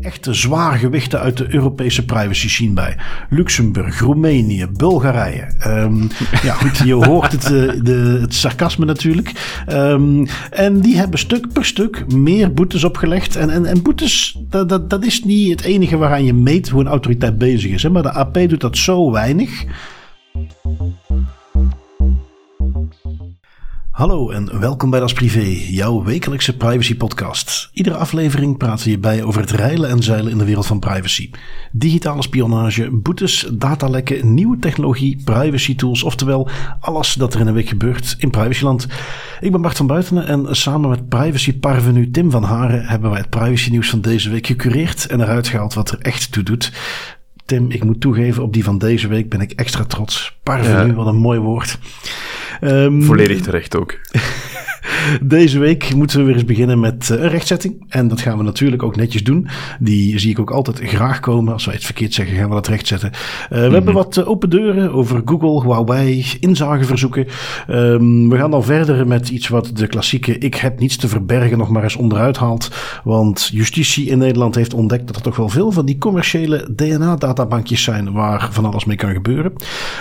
echte zwaar gewichten uit de Europese privacy scene bij. Luxemburg, Roemenië, Bulgarije. Um, ja, goed, je hoort het, uh, de, het sarcasme natuurlijk. Um, en die hebben stuk per stuk meer boetes opgelegd. En, en, en boetes, dat, dat, dat is niet het enige waaraan je meet hoe een autoriteit bezig is. Hè? Maar de AP doet dat zo weinig. Hallo en welkom bij Das Privé, jouw wekelijkse privacy podcast. Iedere aflevering praten we hierbij over het reilen en zeilen in de wereld van privacy. Digitale spionage, boetes, datalekken, nieuwe technologie, privacy tools, oftewel alles dat er in een week gebeurt in privacyland. Ik ben Bart van Buitenen en samen met privacy parvenu Tim van Haren hebben wij het privacy nieuws van deze week gecureerd en eruit gehaald wat er echt toe doet. Tim, ik moet toegeven, op die van deze week ben ik extra trots. Parvenu, ja. wat een mooi woord. Um, Volledig terecht ook. Deze week moeten we weer eens beginnen met eh, een rechtzetting. En dat gaan we natuurlijk ook netjes doen. Die zie ik ook altijd graag komen. Als wij het verkeerd zeggen, gaan we dat rechtzetten. Uh, we mm -hmm. hebben wat uh, open deuren over Google, Huawei, inzageverzoeken. Um, we gaan dan verder met iets wat de klassieke ik heb niets te verbergen nog maar eens onderuit haalt. Want justitie in Nederland heeft ontdekt dat er toch wel veel van die commerciële DNA-databankjes zijn waar van alles mee kan gebeuren.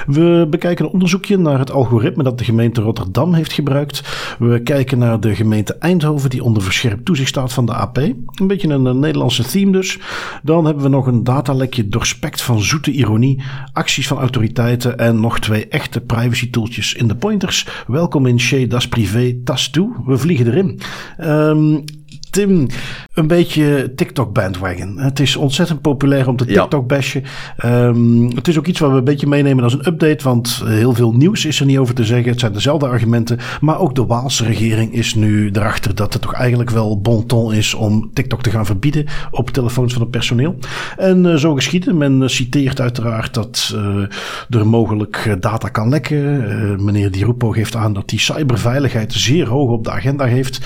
We bekijken een onderzoekje naar het algoritme dat de gemeente Rotterdam heeft gebruikt. We kijken naar de gemeente Eindhoven, die onder verscherpt toezicht staat van de AP. Een beetje een, een Nederlandse theme dus. Dan hebben we nog een datalekje doorspekt van zoete ironie, acties van autoriteiten en nog twee echte privacy tooltjes in de pointers. Welkom in Chez Das Privé Tas Toe. We vliegen erin. Um, Tim, een beetje TikTok bandwagon. Het is ontzettend populair om te TikTok bashen. Ja. Um, het is ook iets wat we een beetje meenemen als een update, want heel veel nieuws is er niet over te zeggen. Het zijn dezelfde argumenten. Maar ook de Waalse regering is nu erachter dat het toch eigenlijk wel bon ton is om TikTok te gaan verbieden op telefoons van het personeel. En uh, zo geschieden. Men citeert uiteraard dat uh, er mogelijk data kan lekken. Uh, meneer Di Rupo geeft aan dat die cyberveiligheid zeer hoog op de agenda heeft.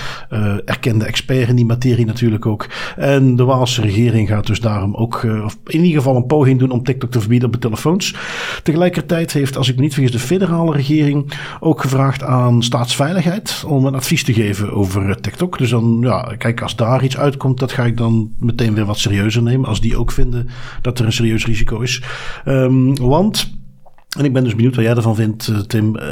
erkende expert die materie natuurlijk ook. En de Waalse regering gaat dus daarom ook uh, in ieder geval een poging doen om TikTok te verbieden op de telefoons. Tegelijkertijd heeft, als ik me niet vergis, de federale regering ook gevraagd aan staatsveiligheid om een advies te geven over TikTok. Dus dan, ja, kijk, als daar iets uitkomt, dat ga ik dan meteen weer wat serieuzer nemen. Als die ook vinden dat er een serieus risico is. Um, want, en ik ben dus benieuwd wat jij ervan vindt, Tim. Uh,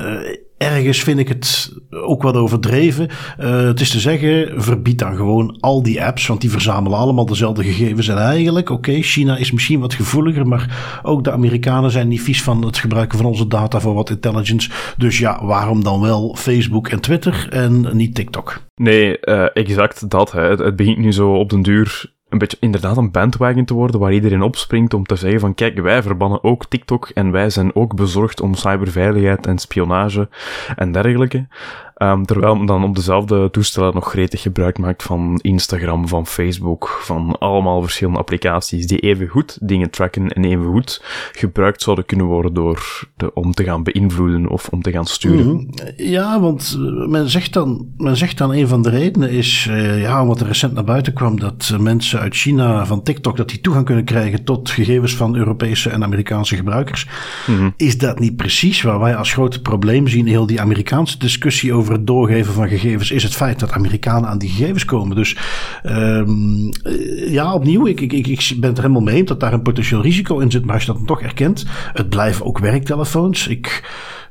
ergens vind ik het ook wat overdreven. Uh, het is te zeggen, verbied dan gewoon al die apps, want die verzamelen allemaal dezelfde gegevens. En eigenlijk, oké, China is misschien wat gevoeliger, maar ook de Amerikanen zijn niet vies van het gebruiken van onze data voor wat intelligence. Dus ja, waarom dan wel Facebook en Twitter en niet TikTok? Nee, uh, exact dat. Hè. Het, het begint nu zo op den duur een beetje inderdaad een bandwagon te worden waar iedereen opspringt om te zeggen van kijk, wij verbannen ook TikTok en wij zijn ook bezorgd om cyberveiligheid en spionage en dergelijke. Um, terwijl men dan op dezelfde toestellen nog gretig gebruik maakt van Instagram, van Facebook, van allemaal verschillende applicaties die even goed dingen tracken en even goed gebruikt zouden kunnen worden door de, om te gaan beïnvloeden of om te gaan sturen. Mm -hmm. Ja, want men zegt dan, men zegt dan een van de redenen is, uh, ja, wat er recent naar buiten kwam, dat mensen uit China van TikTok, dat die toegang kunnen krijgen tot gegevens van Europese en Amerikaanse gebruikers. Mm -hmm. Is dat niet precies waar wij als grote probleem zien, heel die Amerikaanse discussie over het doorgeven van gegevens is het feit dat Amerikanen aan die gegevens komen. Dus um, ja, opnieuw, ik, ik, ben het er helemaal mee dat daar een potentieel risico in zit. Maar als je dat toch erkent, het blijven ook werktelefoons. Ik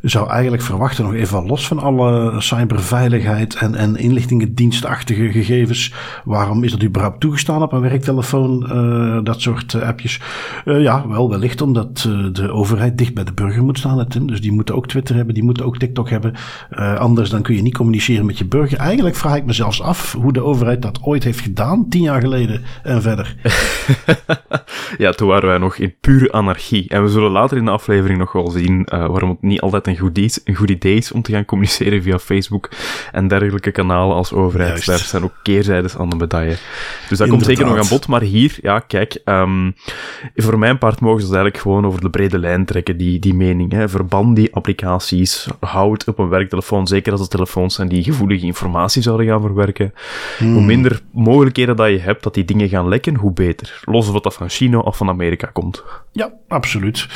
zou eigenlijk verwachten, nog even los van alle cyberveiligheid en, en inlichtingendienstachtige gegevens. Waarom is dat überhaupt toegestaan op een werktelefoon, uh, dat soort uh, appjes? Uh, ja, wel wellicht omdat de overheid dicht bij de burger moet staan, Tim. Dus die moeten ook Twitter hebben, die moeten ook TikTok hebben. anders dan kun je niet communiceren met je burger. Eigenlijk vraag ik me zelfs af hoe de overheid dat ooit heeft gedaan, tien jaar geleden en verder. ja, toen waren wij nog in pure anarchie. En we zullen later in de aflevering nog wel zien waarom het niet altijd een goed, idee, een goed idee is om te gaan communiceren via Facebook en dergelijke kanalen als overheid. Daar zijn ook keerzijdes aan de medaille. Dus dat komt zeker nog aan bod. Maar hier, ja, kijk, um, voor mijn part mogen ze eigenlijk gewoon over de brede lijn trekken, die, die mening. Hè. Verban die applicaties, hou het op een werktelefoon, zeker als het telefoons zijn die gevoelige informatie zouden gaan verwerken. Hmm. Hoe minder mogelijkheden dat je hebt dat die dingen gaan lekken, hoe beter. Los of dat van China of van Amerika komt. Ja, absoluut.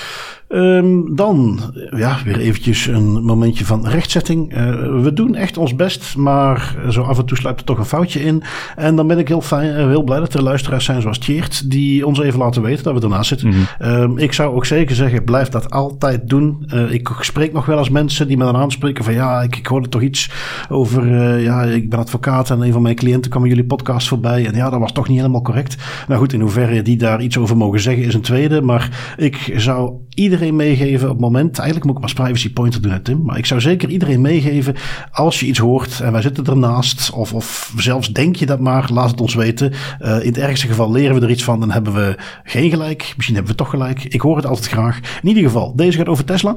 Um, dan, ja, weer eventjes een momentje van rechtzetting. Uh, we doen echt ons best, maar zo af en toe sluipt er toch een foutje in. En dan ben ik heel, fijn, heel blij dat er luisteraars zijn zoals Tjeerd, die ons even laten weten dat we ernaast zitten. Mm -hmm. ik zou ook zeker zeggen, blijf dat altijd doen. Uh, ik spreek nog wel eens mensen die me dan aanspreken van ja, ik, ik hoorde toch iets over, uh, ja, ik ben advocaat en een van mijn cliënten kwam jullie podcast voorbij. En ja, dat was toch niet helemaal correct. Nou goed, in hoeverre die daar iets over mogen zeggen is een tweede. Maar ik zou iedereen meegeven op het moment, eigenlijk moet ik maar privacy pointer doen, hè, Tim. Maar ik zou zeker iedereen meegeven, als je iets hoort en wij zitten ernaast, of, of zelfs denk je dat maar, laat het ons weten. Uh, in het ergste geval leren we er iets van, dan hebben we geen gelijk. Misschien hebben we toch gelijk. Ik hoor het altijd graag. In ieder geval, deze gaat over Tesla.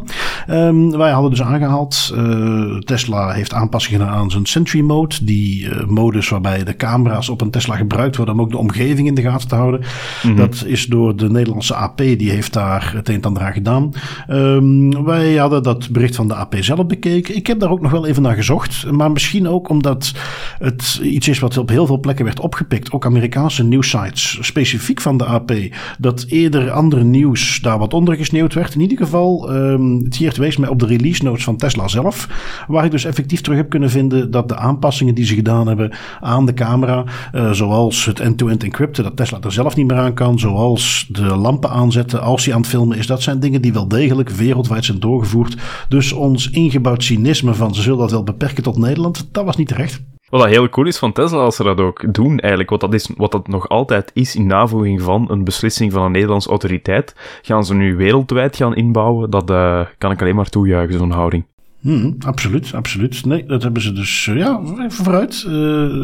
Um, wij hadden dus aangehaald, uh, Tesla heeft aanpassingen gedaan aan zijn Sentry Mode. Die uh, modus waarbij de camera's op een Tesla gebruikt worden om ook de omgeving in de gaten te houden. Mm -hmm. Dat is door de Nederlandse AP, die heeft daar het een en ander aan gedaan. Um, wij hadden dat bericht van de AP zelf bekeken. Ik heb daar ook nog wel even naar gezocht. Maar misschien ook omdat het iets is wat op heel veel plekken werd opgepikt. Ook Amerikaanse nieuwsites, specifiek van de AP. Dat eerder andere nieuws daar wat onder gesneeuwd werd. In ieder geval, um, het hier wees mij op de release notes van Tesla zelf. Waar ik dus effectief terug heb kunnen vinden dat de aanpassingen die ze gedaan hebben aan de camera. Uh, zoals het end-to-end encrypten, dat Tesla er zelf niet meer aan kan. Zoals de lampen aanzetten als hij aan het filmen is. Dat zijn dingen die wel degelijk wereldwijd zijn doorgevoerd. Dus ons ingebouwd cynisme van ze zullen dat wel beperken tot Nederland, dat was niet terecht. Wat dat heel cool is van Tesla als ze dat ook doen, eigenlijk, wat dat, is, wat dat nog altijd is in navolging van een beslissing van een Nederlandse autoriteit, gaan ze nu wereldwijd gaan inbouwen, dat uh, kan ik alleen maar toejuichen, zo'n houding. Hmm, absoluut, absoluut. Nee, dat hebben ze dus, uh, ja, even vooruit. Uh,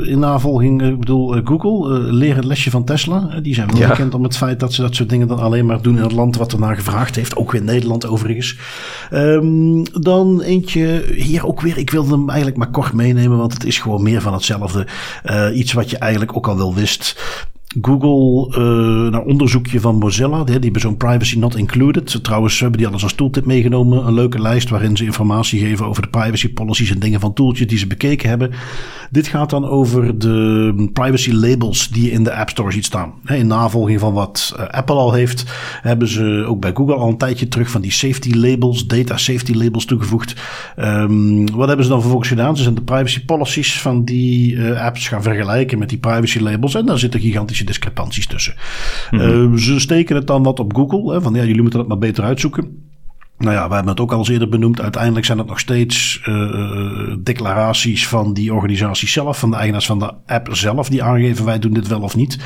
in navolging, ik bedoel, Google, leren het lesje van Tesla. die zijn wel ja. bekend om het feit dat ze dat soort dingen dan alleen maar doen in het land wat ernaar gevraagd heeft. Ook weer Nederland overigens. Um, dan eentje, hier ook weer, ik wilde hem eigenlijk maar kort meenemen, want het is gewoon meer van hetzelfde. iets wat je eigenlijk ook al wel wist. Google, uh, naar onderzoekje van Mozilla. Die, die hebben zo'n privacy not included. Trouwens, hebben die alles als tooltip meegenomen. Een leuke lijst waarin ze informatie geven over de privacy policies en dingen van tooltjes die ze bekeken hebben. Dit gaat dan over de privacy labels die je in de App Store ziet staan. In navolging van wat Apple al heeft, hebben ze ook bij Google al een tijdje terug van die safety labels, data safety labels toegevoegd. Um, wat hebben ze dan vervolgens gedaan? Ze zijn de privacy policies van die uh, apps gaan vergelijken met die privacy labels. En daar zitten gigantische discrepanties tussen. Mm -hmm. uh, ze steken het dan wat op Google. Hè, van ja, jullie moeten dat maar beter uitzoeken. Nou ja, we hebben het ook al eens eerder benoemd. Uiteindelijk zijn het nog steeds uh, declaraties van die organisatie zelf, van de eigenaars van de app zelf, die aangeven wij doen dit wel of niet.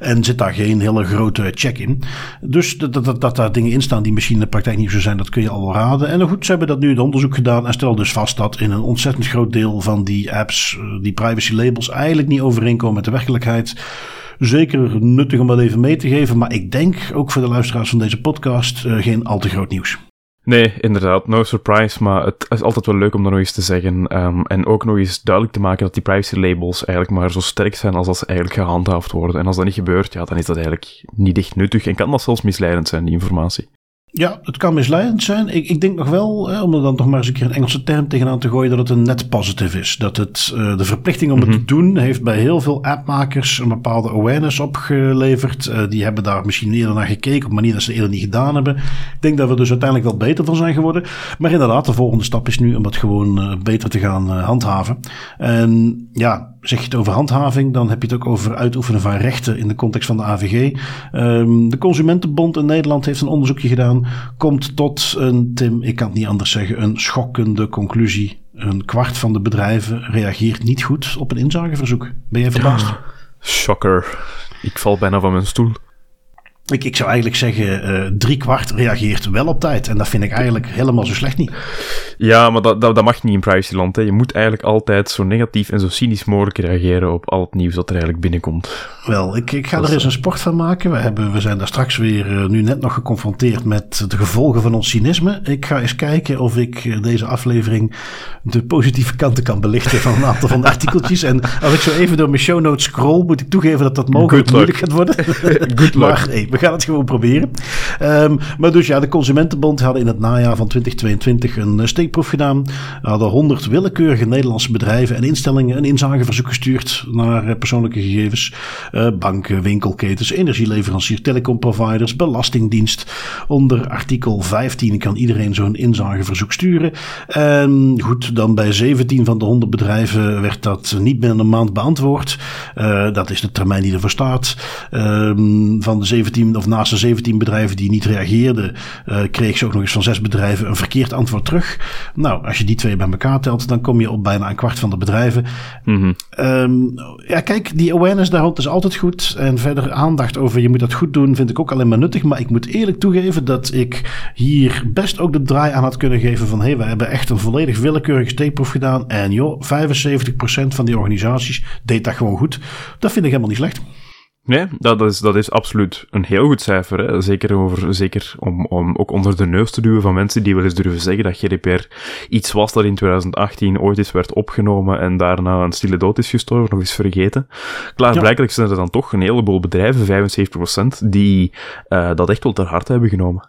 En zit daar geen hele grote check in. Dus dat, dat, dat daar dingen in staan die misschien in de praktijk niet zo zijn, dat kun je al wel raden. En goed, ze hebben dat nu het onderzoek gedaan en stellen dus vast dat in een ontzettend groot deel van die apps, die privacy labels, eigenlijk niet overeenkomen met de werkelijkheid zeker nuttig om dat even mee te geven. Maar ik denk ook voor de luisteraars van deze podcast uh, geen al te groot nieuws. Nee, inderdaad, no surprise, maar het is altijd wel leuk om dat nog eens te zeggen. Um, en ook nog eens duidelijk te maken dat die privacy labels eigenlijk maar zo sterk zijn als dat ze eigenlijk gehandhaafd worden. En als dat niet gebeurt, ja, dan is dat eigenlijk niet echt nuttig en kan dat zelfs misleidend zijn, die informatie. Ja, het kan misleidend zijn. Ik, ik denk nog wel, hè, om er dan nog maar eens een keer een Engelse term tegenaan te gooien, dat het een net positive is. Dat het uh, de verplichting om mm -hmm. het te doen heeft bij heel veel appmakers een bepaalde awareness opgeleverd. Uh, die hebben daar misschien eerder naar gekeken op een manier dat ze eerder niet gedaan hebben. Ik denk dat we dus uiteindelijk wel beter van zijn geworden. Maar inderdaad, de volgende stap is nu om het gewoon uh, beter te gaan handhaven. En ja, zeg je het over handhaving, dan heb je het ook over uitoefenen van rechten in de context van de AVG. Um, de Consumentenbond in Nederland heeft een onderzoekje gedaan. Komt tot een, Tim, ik kan het niet anders zeggen, een schokkende conclusie. Een kwart van de bedrijven reageert niet goed op een inzageverzoek. Ben jij verbaasd? Shocker. Ik val bijna van mijn stoel. Ik, ik zou eigenlijk zeggen, uh, drie kwart reageert wel op tijd. En dat vind ik eigenlijk helemaal zo slecht niet. Ja, maar dat, dat, dat mag niet in privacyland. Hè. Je moet eigenlijk altijd zo negatief en zo cynisch mogelijk reageren op al het nieuws dat er eigenlijk binnenkomt. Wel, ik, ik ga dat er eens een sport van maken. We, hebben, we zijn daar straks weer uh, nu net nog geconfronteerd met de gevolgen van ons cynisme. Ik ga eens kijken of ik deze aflevering de positieve kanten kan belichten van een aantal van de artikeltjes. En als ik zo even door mijn show notes scroll, moet ik toegeven dat dat mogelijk moeilijk gaat worden. Good luck. maar hey, we gaan het gewoon proberen. Um, maar dus ja, de Consumentenbond hadden in het najaar van 2022 een steekproef gedaan. Hadden 100 willekeurige Nederlandse bedrijven en instellingen een inzageverzoek gestuurd naar persoonlijke gegevens. Uh, banken, winkelketens, energieleveranciers, telecomproviders, belastingdienst. Onder artikel 15 kan iedereen zo'n inzageverzoek sturen. En goed, dan bij 17 van de 100 bedrijven werd dat niet binnen een maand beantwoord. Dat is de termijn die ervoor staat. Um, van de 17 of naast de 17 bedrijven die niet reageerden, uh, kreeg ze ook nog eens van zes bedrijven een verkeerd antwoord terug. Nou, als je die twee bij elkaar telt, dan kom je op bijna een kwart van de bedrijven. Mm -hmm. um, ja, kijk, die awareness daar rond is altijd goed. En verder aandacht over je moet dat goed doen, vind ik ook alleen maar nuttig. Maar ik moet eerlijk toegeven dat ik hier best ook de draai aan had kunnen geven van hé, hey, we hebben echt een volledig willekeurige steekproef gedaan. En joh, 75% van die organisaties deed dat gewoon goed. Dat vind ik helemaal niet slecht. Nee, dat is, dat is absoluut een heel goed cijfer. Hè. Zeker, over, zeker om, om ook onder de neus te duwen van mensen die wel eens durven zeggen dat GDPR iets was dat in 2018 ooit eens werd opgenomen en daarna een stille dood is gestorven, nog eens vergeten. Klaar, ja. blijkbaar zijn er dan toch een heleboel bedrijven, 75%, die uh, dat echt wel ter harte hebben genomen.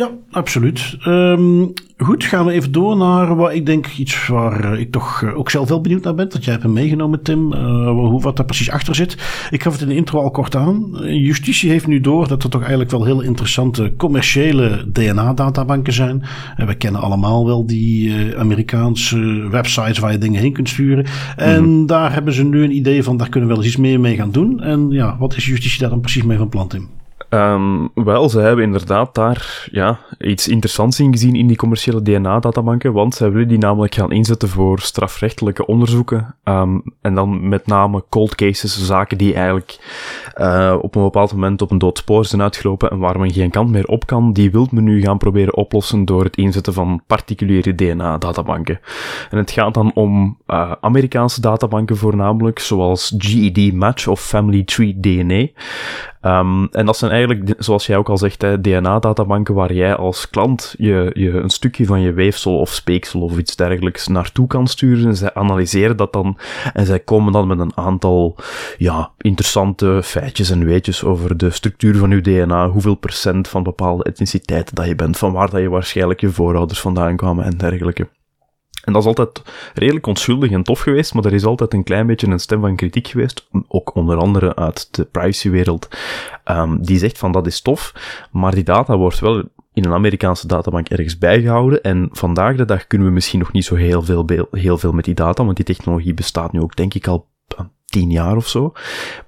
Ja, absoluut. Um, goed, gaan we even door naar wat ik denk iets waar ik toch eh, ook zelf wel benieuwd naar ben. Dat jij hebt hem meegenomen, Tim. Uh, hoe, wat daar precies achter zit. Ik gaf het in de intro al kort aan. Justitie heeft nu door dat er toch eigenlijk wel heel interessante commerciële DNA-databanken zijn. En we kennen allemaal wel die uh, Amerikaanse websites waar je dingen heen kunt sturen. En mm -hmm. daar hebben ze nu een idee van, daar kunnen we wel eens iets meer mee gaan doen. En ja, wat is justitie daar dan precies mee van plan, Tim? Um, wel, ze hebben inderdaad daar ja, iets interessants in gezien in die commerciële DNA-databanken, want ze willen die namelijk gaan inzetten voor strafrechtelijke onderzoeken. Um, en dan met name cold cases, zaken die eigenlijk uh, op een bepaald moment op een dood spoor zijn uitgelopen en waar men geen kant meer op kan, die wil men nu gaan proberen oplossen door het inzetten van particuliere DNA-databanken. En het gaat dan om uh, Amerikaanse databanken voornamelijk, zoals GED Match of Family Tree DNA. Um, en dat zijn eigenlijk, zoals jij ook al zegt, DNA-databanken waar jij als klant je, je een stukje van je weefsel of speeksel of iets dergelijks naartoe kan sturen. En zij analyseren dat dan en zij komen dan met een aantal ja, interessante feitjes en weetjes over de structuur van je DNA, hoeveel procent van bepaalde etniciteiten dat je bent, van waar dat je waarschijnlijk je voorouders vandaan kwamen en dergelijke. En dat is altijd redelijk onschuldig en tof geweest, maar er is altijd een klein beetje een stem van kritiek geweest, ook onder andere uit de privacywereld, um, die zegt van dat is tof, maar die data wordt wel in een Amerikaanse databank ergens bijgehouden. En vandaag de dag kunnen we misschien nog niet zo heel veel, heel veel met die data, want die technologie bestaat nu ook denk ik al tien jaar of zo.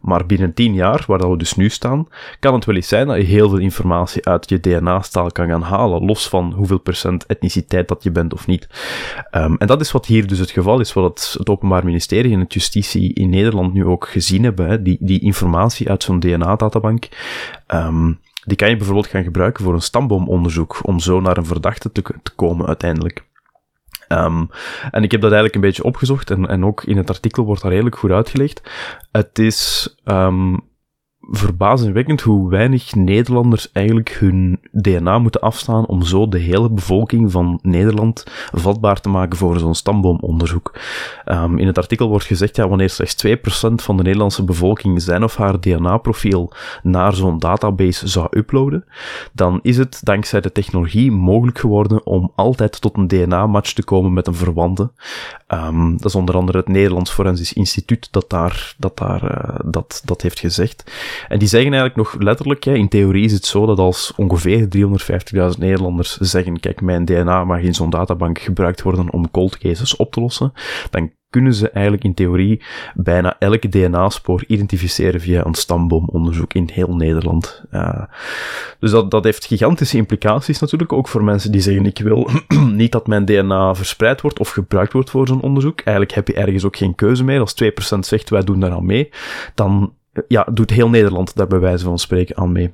Maar binnen tien jaar, waar dat we dus nu staan, kan het wel eens zijn dat je heel veel informatie uit je DNA-staal kan gaan halen, los van hoeveel procent etniciteit dat je bent of niet. Um, en dat is wat hier dus het geval is, wat het, Openbaar Ministerie en het Justitie in Nederland nu ook gezien hebben. Die, die informatie uit zo'n DNA-databank. Um, die kan je bijvoorbeeld gaan gebruiken voor een stamboomonderzoek, om zo naar een verdachte te, te komen uiteindelijk. Um, en ik heb dat eigenlijk een beetje opgezocht en, en ook in het artikel wordt daar redelijk goed uitgelegd. Het is um, verbazingwekkend hoe weinig Nederlanders eigenlijk hun DNA moeten afstaan om zo de hele bevolking van Nederland vatbaar te maken voor zo'n stamboomonderzoek. Um, in het artikel wordt gezegd, ja, wanneer slechts 2% van de Nederlandse bevolking zijn of haar DNA-profiel naar zo'n database zou uploaden, dan is het dankzij de technologie mogelijk geworden om altijd tot een DNA-match te komen met een verwante. Um, dat is onder andere het Nederlands Forensisch Instituut dat daar, dat, daar, uh, dat, dat heeft gezegd. En die zeggen eigenlijk nog letterlijk, ja, in theorie is het zo dat als ongeveer 350.000 Nederlanders zeggen, kijk, mijn DNA mag in zo'n databank gebruikt worden om cold cases op te lossen, dan kunnen ze eigenlijk in theorie bijna elke DNA-spoor identificeren via een stamboomonderzoek in heel Nederland. Dus dat, dat heeft gigantische implicaties natuurlijk, ook voor mensen die zeggen ik wil niet dat mijn DNA verspreid wordt of gebruikt wordt voor zo'n onderzoek. Eigenlijk heb je ergens ook geen keuze meer. Als 2% zegt wij doen daar aan mee, dan ja, doet heel Nederland daar bij wijze van spreken aan mee.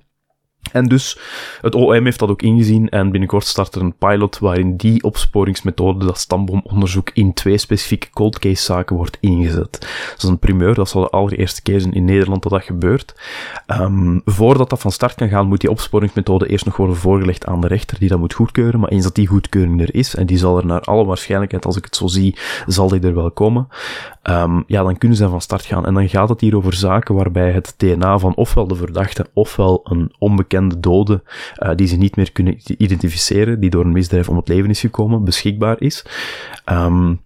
En dus, het OM heeft dat ook ingezien en binnenkort start er een pilot waarin die opsporingsmethode, dat stamboomonderzoek, in twee specifieke cold case zaken wordt ingezet. Dat is een primeur, dat zal de allereerste keer in Nederland dat dat gebeurt. Um, voordat dat van start kan gaan, moet die opsporingsmethode eerst nog worden voorgelegd aan de rechter, die dat moet goedkeuren. Maar eens dat die goedkeuring er is, en die zal er naar alle waarschijnlijkheid, als ik het zo zie, zal die er wel komen, um, ja, dan kunnen ze van start gaan. En dan gaat het hier over zaken waarbij het DNA van ofwel de verdachte, ofwel een onbekende dode, uh, die ze niet meer kunnen identificeren, die door een misdrijf om het leven is gekomen, beschikbaar is. Um,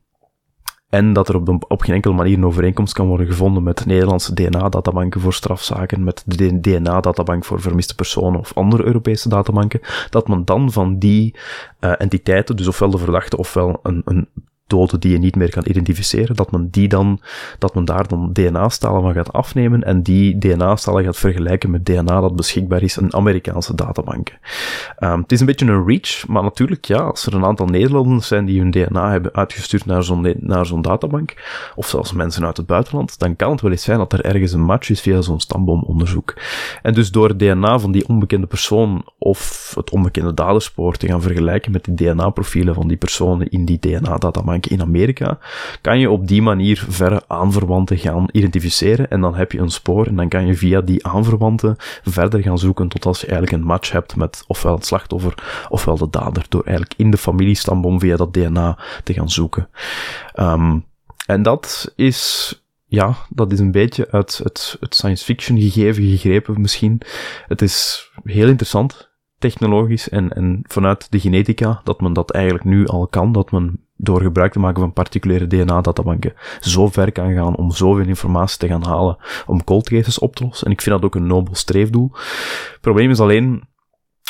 en dat er op, de, op geen enkele manier een overeenkomst kan worden gevonden met Nederlandse DNA-databanken voor strafzaken, met de DNA-databank voor vermiste personen of andere Europese databanken, dat men dan van die uh, entiteiten, dus ofwel de verdachte ofwel een, een die je niet meer kan identificeren, dat men die dan, dat men daar dan DNA-stalen van gaat afnemen en die DNA-stalen gaat vergelijken met DNA dat beschikbaar is in Amerikaanse databanken. Um, het is een beetje een reach, maar natuurlijk, ja, als er een aantal Nederlanders zijn die hun DNA hebben uitgestuurd naar zo'n, naar zo'n databank, of zelfs mensen uit het buitenland, dan kan het wel eens zijn dat er ergens een match is via zo'n stamboomonderzoek. En dus door het DNA van die onbekende persoon of het onbekende daderspoor te gaan vergelijken met de DNA-profielen van die personen in die DNA-databank, in Amerika, kan je op die manier verre aanverwanten gaan identificeren en dan heb je een spoor en dan kan je via die aanverwanten verder gaan zoeken tot als je eigenlijk een match hebt met ofwel het slachtoffer ofwel de dader, door eigenlijk in de familiestamboom via dat DNA te gaan zoeken. Um, en dat is ja, dat is een beetje uit het, het science fiction gegeven gegrepen misschien. Het is heel interessant, technologisch en, en vanuit de genetica, dat men dat eigenlijk nu al kan, dat men door gebruik te maken van particuliere DNA-databanken zo ver kan gaan om zoveel informatie te gaan halen om cold cases op te lossen. En ik vind dat ook een nobel streefdoel. Het probleem is alleen,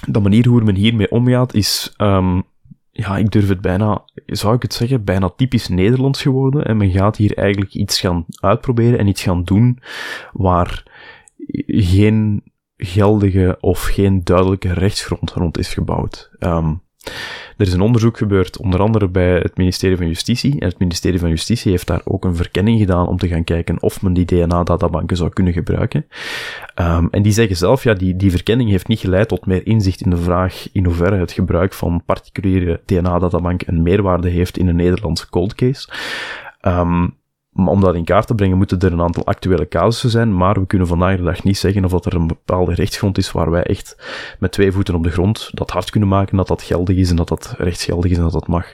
de manier hoe men hiermee omgaat is, um, ja, ik durf het bijna, zou ik het zeggen, bijna typisch Nederlands geworden. En men gaat hier eigenlijk iets gaan uitproberen en iets gaan doen waar geen geldige of geen duidelijke rechtsgrond rond is gebouwd. Um, er is een onderzoek gebeurd, onder andere bij het ministerie van Justitie. En het ministerie van Justitie heeft daar ook een verkenning gedaan om te gaan kijken of men die DNA-databanken zou kunnen gebruiken. Um, en die zeggen zelf, ja, die, die verkenning heeft niet geleid tot meer inzicht in de vraag in hoeverre het gebruik van particuliere DNA-databanken een meerwaarde heeft in een Nederlandse cold case. Maar om dat in kaart te brengen, moeten er een aantal actuele casussen zijn, maar we kunnen vandaag de dag niet zeggen of dat er een bepaalde rechtsgrond is waar wij echt met twee voeten op de grond dat hard kunnen maken, dat dat geldig is en dat dat rechtsgeldig is en dat dat mag.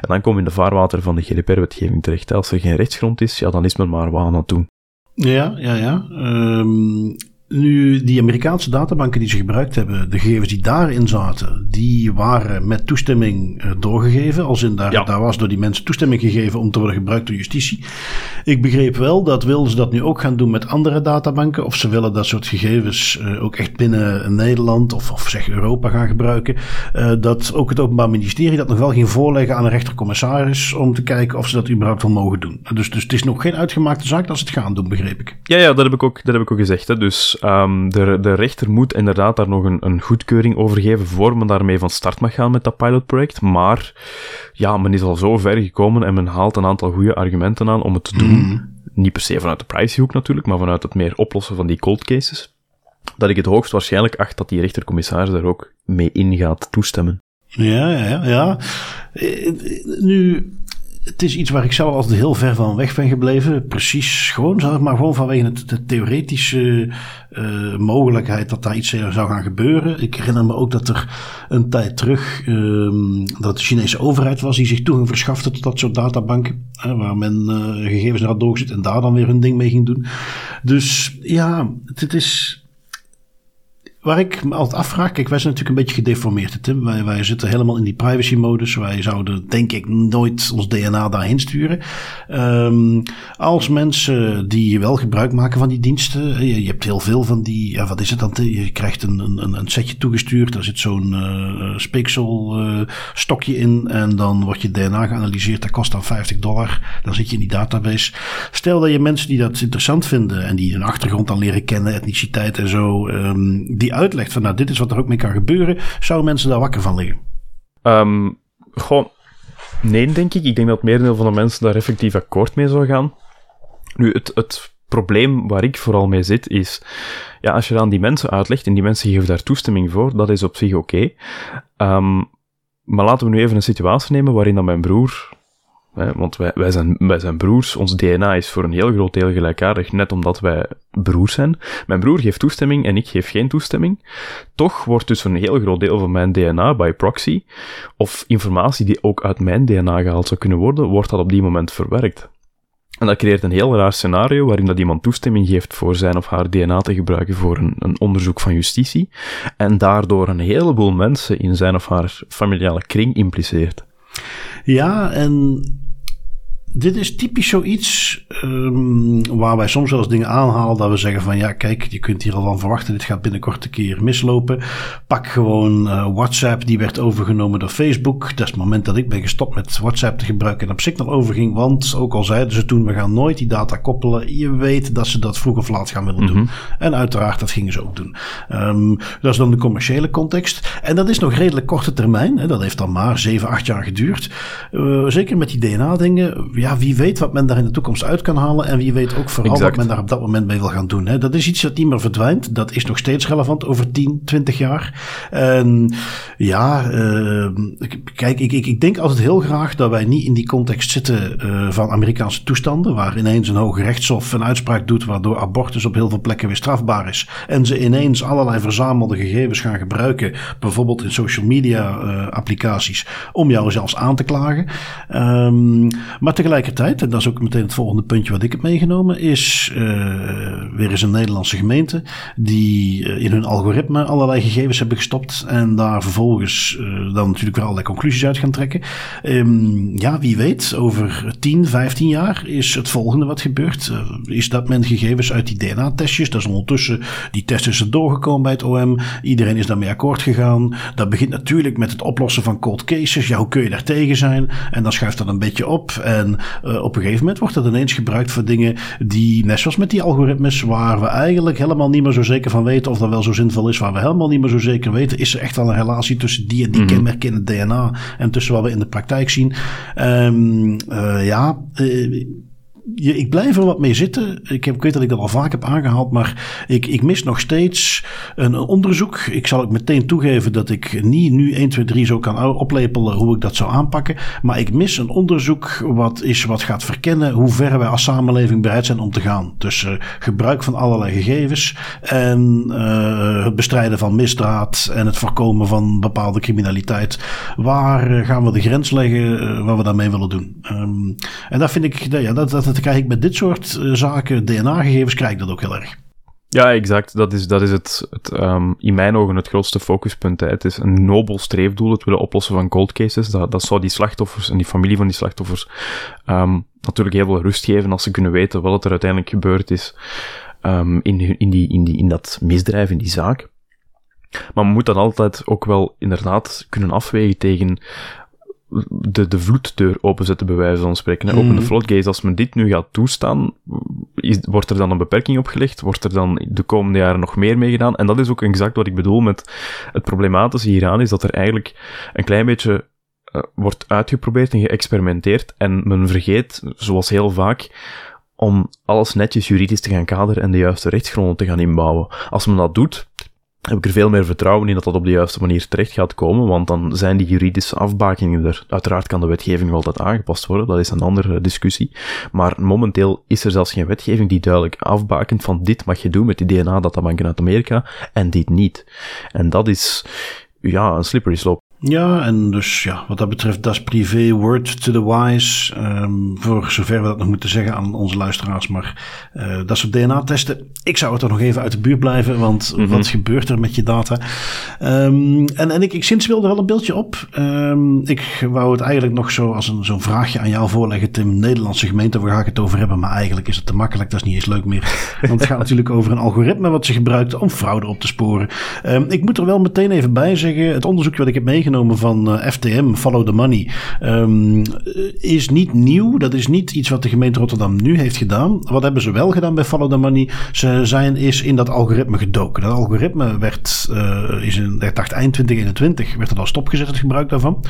En dan kom je in de vaarwater van de GDPR-wetgeving terecht. Als er geen rechtsgrond is, ja, dan is men maar wat aan het doen. Ja, ja, ja. Um, nu, die Amerikaanse databanken die ze gebruikt hebben, de gegevens die daarin zaten, die waren met toestemming uh, doorgegeven. Als in daar, ja. daar was door die mensen toestemming gegeven om te worden gebruikt door justitie. Ik begreep wel dat willen ze dat nu ook gaan doen met andere databanken. Of ze willen dat soort gegevens uh, ook echt binnen Nederland of, of zeg Europa gaan gebruiken. Uh, dat ook het Openbaar Ministerie dat nog wel ging voorleggen aan een rechtercommissaris om te kijken of ze dat überhaupt wel mogen doen. Dus, dus het is nog geen uitgemaakte zaak dat ze het gaan doen, begreep ik. Ja, ja dat, heb ik ook, dat heb ik ook gezegd. Hè. Dus Um, de, de rechter moet inderdaad daar nog een, een goedkeuring over geven voor men daarmee van start mag gaan met dat pilotproject. Maar ja, men is al zo ver gekomen en men haalt een aantal goede argumenten aan om het te doen. Mm. Niet per se vanuit de privacyhoek natuurlijk, maar vanuit het meer oplossen van die cold cases. Dat ik het hoogst waarschijnlijk acht dat die rechtercommissaris daar ook mee in gaat toestemmen. Ja, ja, ja. Eh, nu, het is iets waar ik zelf altijd heel ver van weg ben gebleven. Precies gewoon, maar, gewoon vanwege het, de theoretische uh, mogelijkheid dat daar iets zou gaan gebeuren. Ik herinner me ook dat er een tijd terug um, dat de Chinese overheid was die zich toegang verschafte tot dat soort databanken. Waar men uh, gegevens naar had doorgezet en daar dan weer hun ding mee ging doen. Dus ja, het is Waar ik me altijd afvraag, kijk, wij zijn natuurlijk een beetje gedeformeerd, Tim. Wij, wij zitten helemaal in die privacy-modus. Wij zouden, denk ik, nooit ons DNA daarheen sturen. Um, als mensen die wel gebruik maken van die diensten, je, je, hebt heel veel van die, ja, wat is het dan? Je krijgt een, een, een setje toegestuurd, daar zit zo'n uh, speeksel uh, stokje in en dan wordt je DNA geanalyseerd. Dat kost dan 50 dollar. Dan zit je in die database. Stel dat je mensen die dat interessant vinden en die hun achtergrond dan leren kennen, etniciteit en zo, um, die uitlegt van nou, dit is wat er ook mee kan gebeuren, zouden mensen daar wakker van liggen? Um, gewoon, nee, denk ik. Ik denk dat het merendeel van de mensen daar effectief akkoord mee zou gaan. Nu, het, het probleem waar ik vooral mee zit is, ja, als je dan die mensen uitlegt en die mensen geven daar toestemming voor, dat is op zich oké. Ehm, maar laten we nu even een situatie nemen waarin dan mijn broer, want wij, wij, zijn, wij zijn broers, ons DNA is voor een heel groot deel gelijkaardig, net omdat wij broers zijn. Mijn broer geeft toestemming en ik geef geen toestemming. Toch wordt dus een heel groot deel van mijn DNA by proxy, of informatie die ook uit mijn DNA gehaald zou kunnen worden, wordt dat op die moment verwerkt. En dat creëert een heel raar scenario waarin dat iemand toestemming geeft voor zijn of haar DNA te gebruiken voor een, een onderzoek van justitie en daardoor een heleboel mensen in zijn of haar familiale kring impliceert. Ja, en dit is typisch zoiets um, waar wij soms wel eens dingen aanhalen dat we zeggen van ja, kijk, je kunt hier al van verwachten, dit gaat binnenkort een keer mislopen. Pak gewoon uh, WhatsApp, die werd overgenomen door Facebook. Dat is het moment dat ik ben gestopt met WhatsApp te gebruiken en op Signal overging, want ook al zeiden ze toen, we gaan nooit die data koppelen. Je weet dat ze dat vroeg of laat gaan willen doen. Mm -hmm. En uiteraard, dat gingen ze ook doen. Um, dat is dan de commerciële context. En dat is nog redelijk korte termijn. Hè. Dat heeft dan maar 7, 8 jaar geduurd. Uh, zeker met die DNA-dingen ja, wie weet wat men daar in de toekomst uit kan halen. En wie weet ook vooral exact. wat men daar op dat moment mee wil gaan doen. Hè. Dat is iets dat niet meer verdwijnt. Dat is nog steeds relevant over 10, 20 jaar. En ja, uh, kijk, ik, ik, ik denk altijd heel graag dat wij niet in die context zitten uh, van Amerikaanse toestanden. Waar ineens een hoge rechtshof een uitspraak doet waardoor abortus op heel veel plekken weer strafbaar is. En ze ineens allerlei verzamelde gegevens gaan gebruiken. Bijvoorbeeld in social media uh, applicaties. Om jou zelfs aan te klagen. Um, maar tegelijkertijd, en dat is ook meteen het volgende puntje wat ik heb meegenomen, is uh, weer eens een Nederlandse gemeente die uh, in hun algoritme allerlei gegevens hebben gestopt en daar vervolgens uh, dan natuurlijk weer allerlei conclusies uit gaan trekken. Um, ja, wie weet, over 10, 15 jaar is het volgende wat gebeurt. is dat men gegevens uit die DNA-testjes, dat is ondertussen, die test is er doorgekomen bij het OM, iedereen is daarmee akkoord gegaan. Dat begint natuurlijk met het oplossen van cold cases. Ja, hoe kun je daar tegen zijn? En dan schuift dat een beetje op. En uh, op een gegeven moment wordt dat ineens gebruikt voor dingen die, net zoals met die algoritmes, waar we eigenlijk helemaal niet meer zo zeker van weten of dat wel zo zinvol is, waar we helemaal niet meer zo zeker weten, is er echt wel een relatie tussen die en die mm -hmm. kenmerken in het DNA en tussen wat we in de praktijk zien. Um, uh, ja, uh, je, ik blijf er wat mee zitten. Ik, heb, ik weet dat ik dat al vaak heb aangehaald, maar ik, ik mis nog steeds een, onderzoek. Ik zal ook meteen toegeven dat ik niet nu 1, 2, 3 zo kan oplepelen hoe ik dat zou aanpakken. Maar ik mis een onderzoek wat is wat gaat verkennen hoe ver wij als samenleving bereid zijn om te gaan. Tussen uh, gebruik van allerlei gegevens en uh, het bestrijden van misdaad en het voorkomen van bepaalde criminaliteit. Waar uh, gaan we de grens leggen wat we daarmee willen doen? Um, en dat vind ik, ja, dat, dat, krijg ik met dit soort uh, zaken, DNA-gegevens, krijg ik dat ook heel erg. Ja, exact. Dat is, dat is het, het um, in mijn ogen het grootste focuspunt. Hè. Het is een nobel streefdoel, het willen oplossen van cold cases. Dat, dat zou die slachtoffers en die familie van die slachtoffers um, natuurlijk heel veel rust geven als ze kunnen weten wat er uiteindelijk gebeurd is um, in, in, die, in, die, in dat misdrijf, in die zaak. Maar men moet dat altijd ook wel inderdaad kunnen afwegen tegen de, de vloeddeur openzetten, bij wijze van spreken. Hè. Open de floodgates. Als men dit nu gaat toestaan, is, wordt er dan een beperking opgelegd? Wordt er dan de komende jaren nog meer mee gedaan? En dat is ook exact wat ik bedoel met het problematische hieraan, is dat er eigenlijk een klein beetje uh, wordt uitgeprobeerd en geëxperimenteerd en men vergeet, zoals heel vaak, om alles netjes juridisch te gaan kaderen en de juiste rechtsgronden te gaan inbouwen. Als men dat doet, heb ik er veel meer vertrouwen in dat dat op de juiste manier terecht gaat komen, want dan zijn die juridische afbakingen er. Uiteraard kan de wetgeving wel dat aangepast worden, dat is een andere discussie. Maar momenteel is er zelfs geen wetgeving die duidelijk afbakent van dit mag je doen met die DNA-databanken uit Amerika en dit niet. En dat is, ja, een slippery slope. Ja, en dus ja, wat dat betreft, dat is privé, word to the wise. Um, voor zover we dat nog moeten zeggen aan onze luisteraars. Maar uh, dat soort DNA-testen, ik zou het er nog even uit de buurt blijven. Want mm -hmm. wat gebeurt er met je data? Um, en, en ik, ik sinds wilde wel een beeldje op. Um, ik wou het eigenlijk nog zo als een, zo'n vraagje aan jou voorleggen, Tim. Nederlandse gemeente, waar ga ik het over hebben? Maar eigenlijk is het te makkelijk, dat is niet eens leuk meer. Want het gaat natuurlijk over een algoritme wat ze gebruikt om fraude op te sporen. ik moet er wel meteen even bij zeggen, het onderzoek wat ik heb meegenomen meegenomen van FTM, Follow the Money, um, is niet nieuw. Dat is niet iets wat de gemeente Rotterdam nu heeft gedaan. Wat hebben ze wel gedaan bij Follow the Money? Ze zijn is in dat algoritme gedoken. Dat algoritme werd, is in, ik eind 2021, werd het al stopgezet, het gebruik daarvan.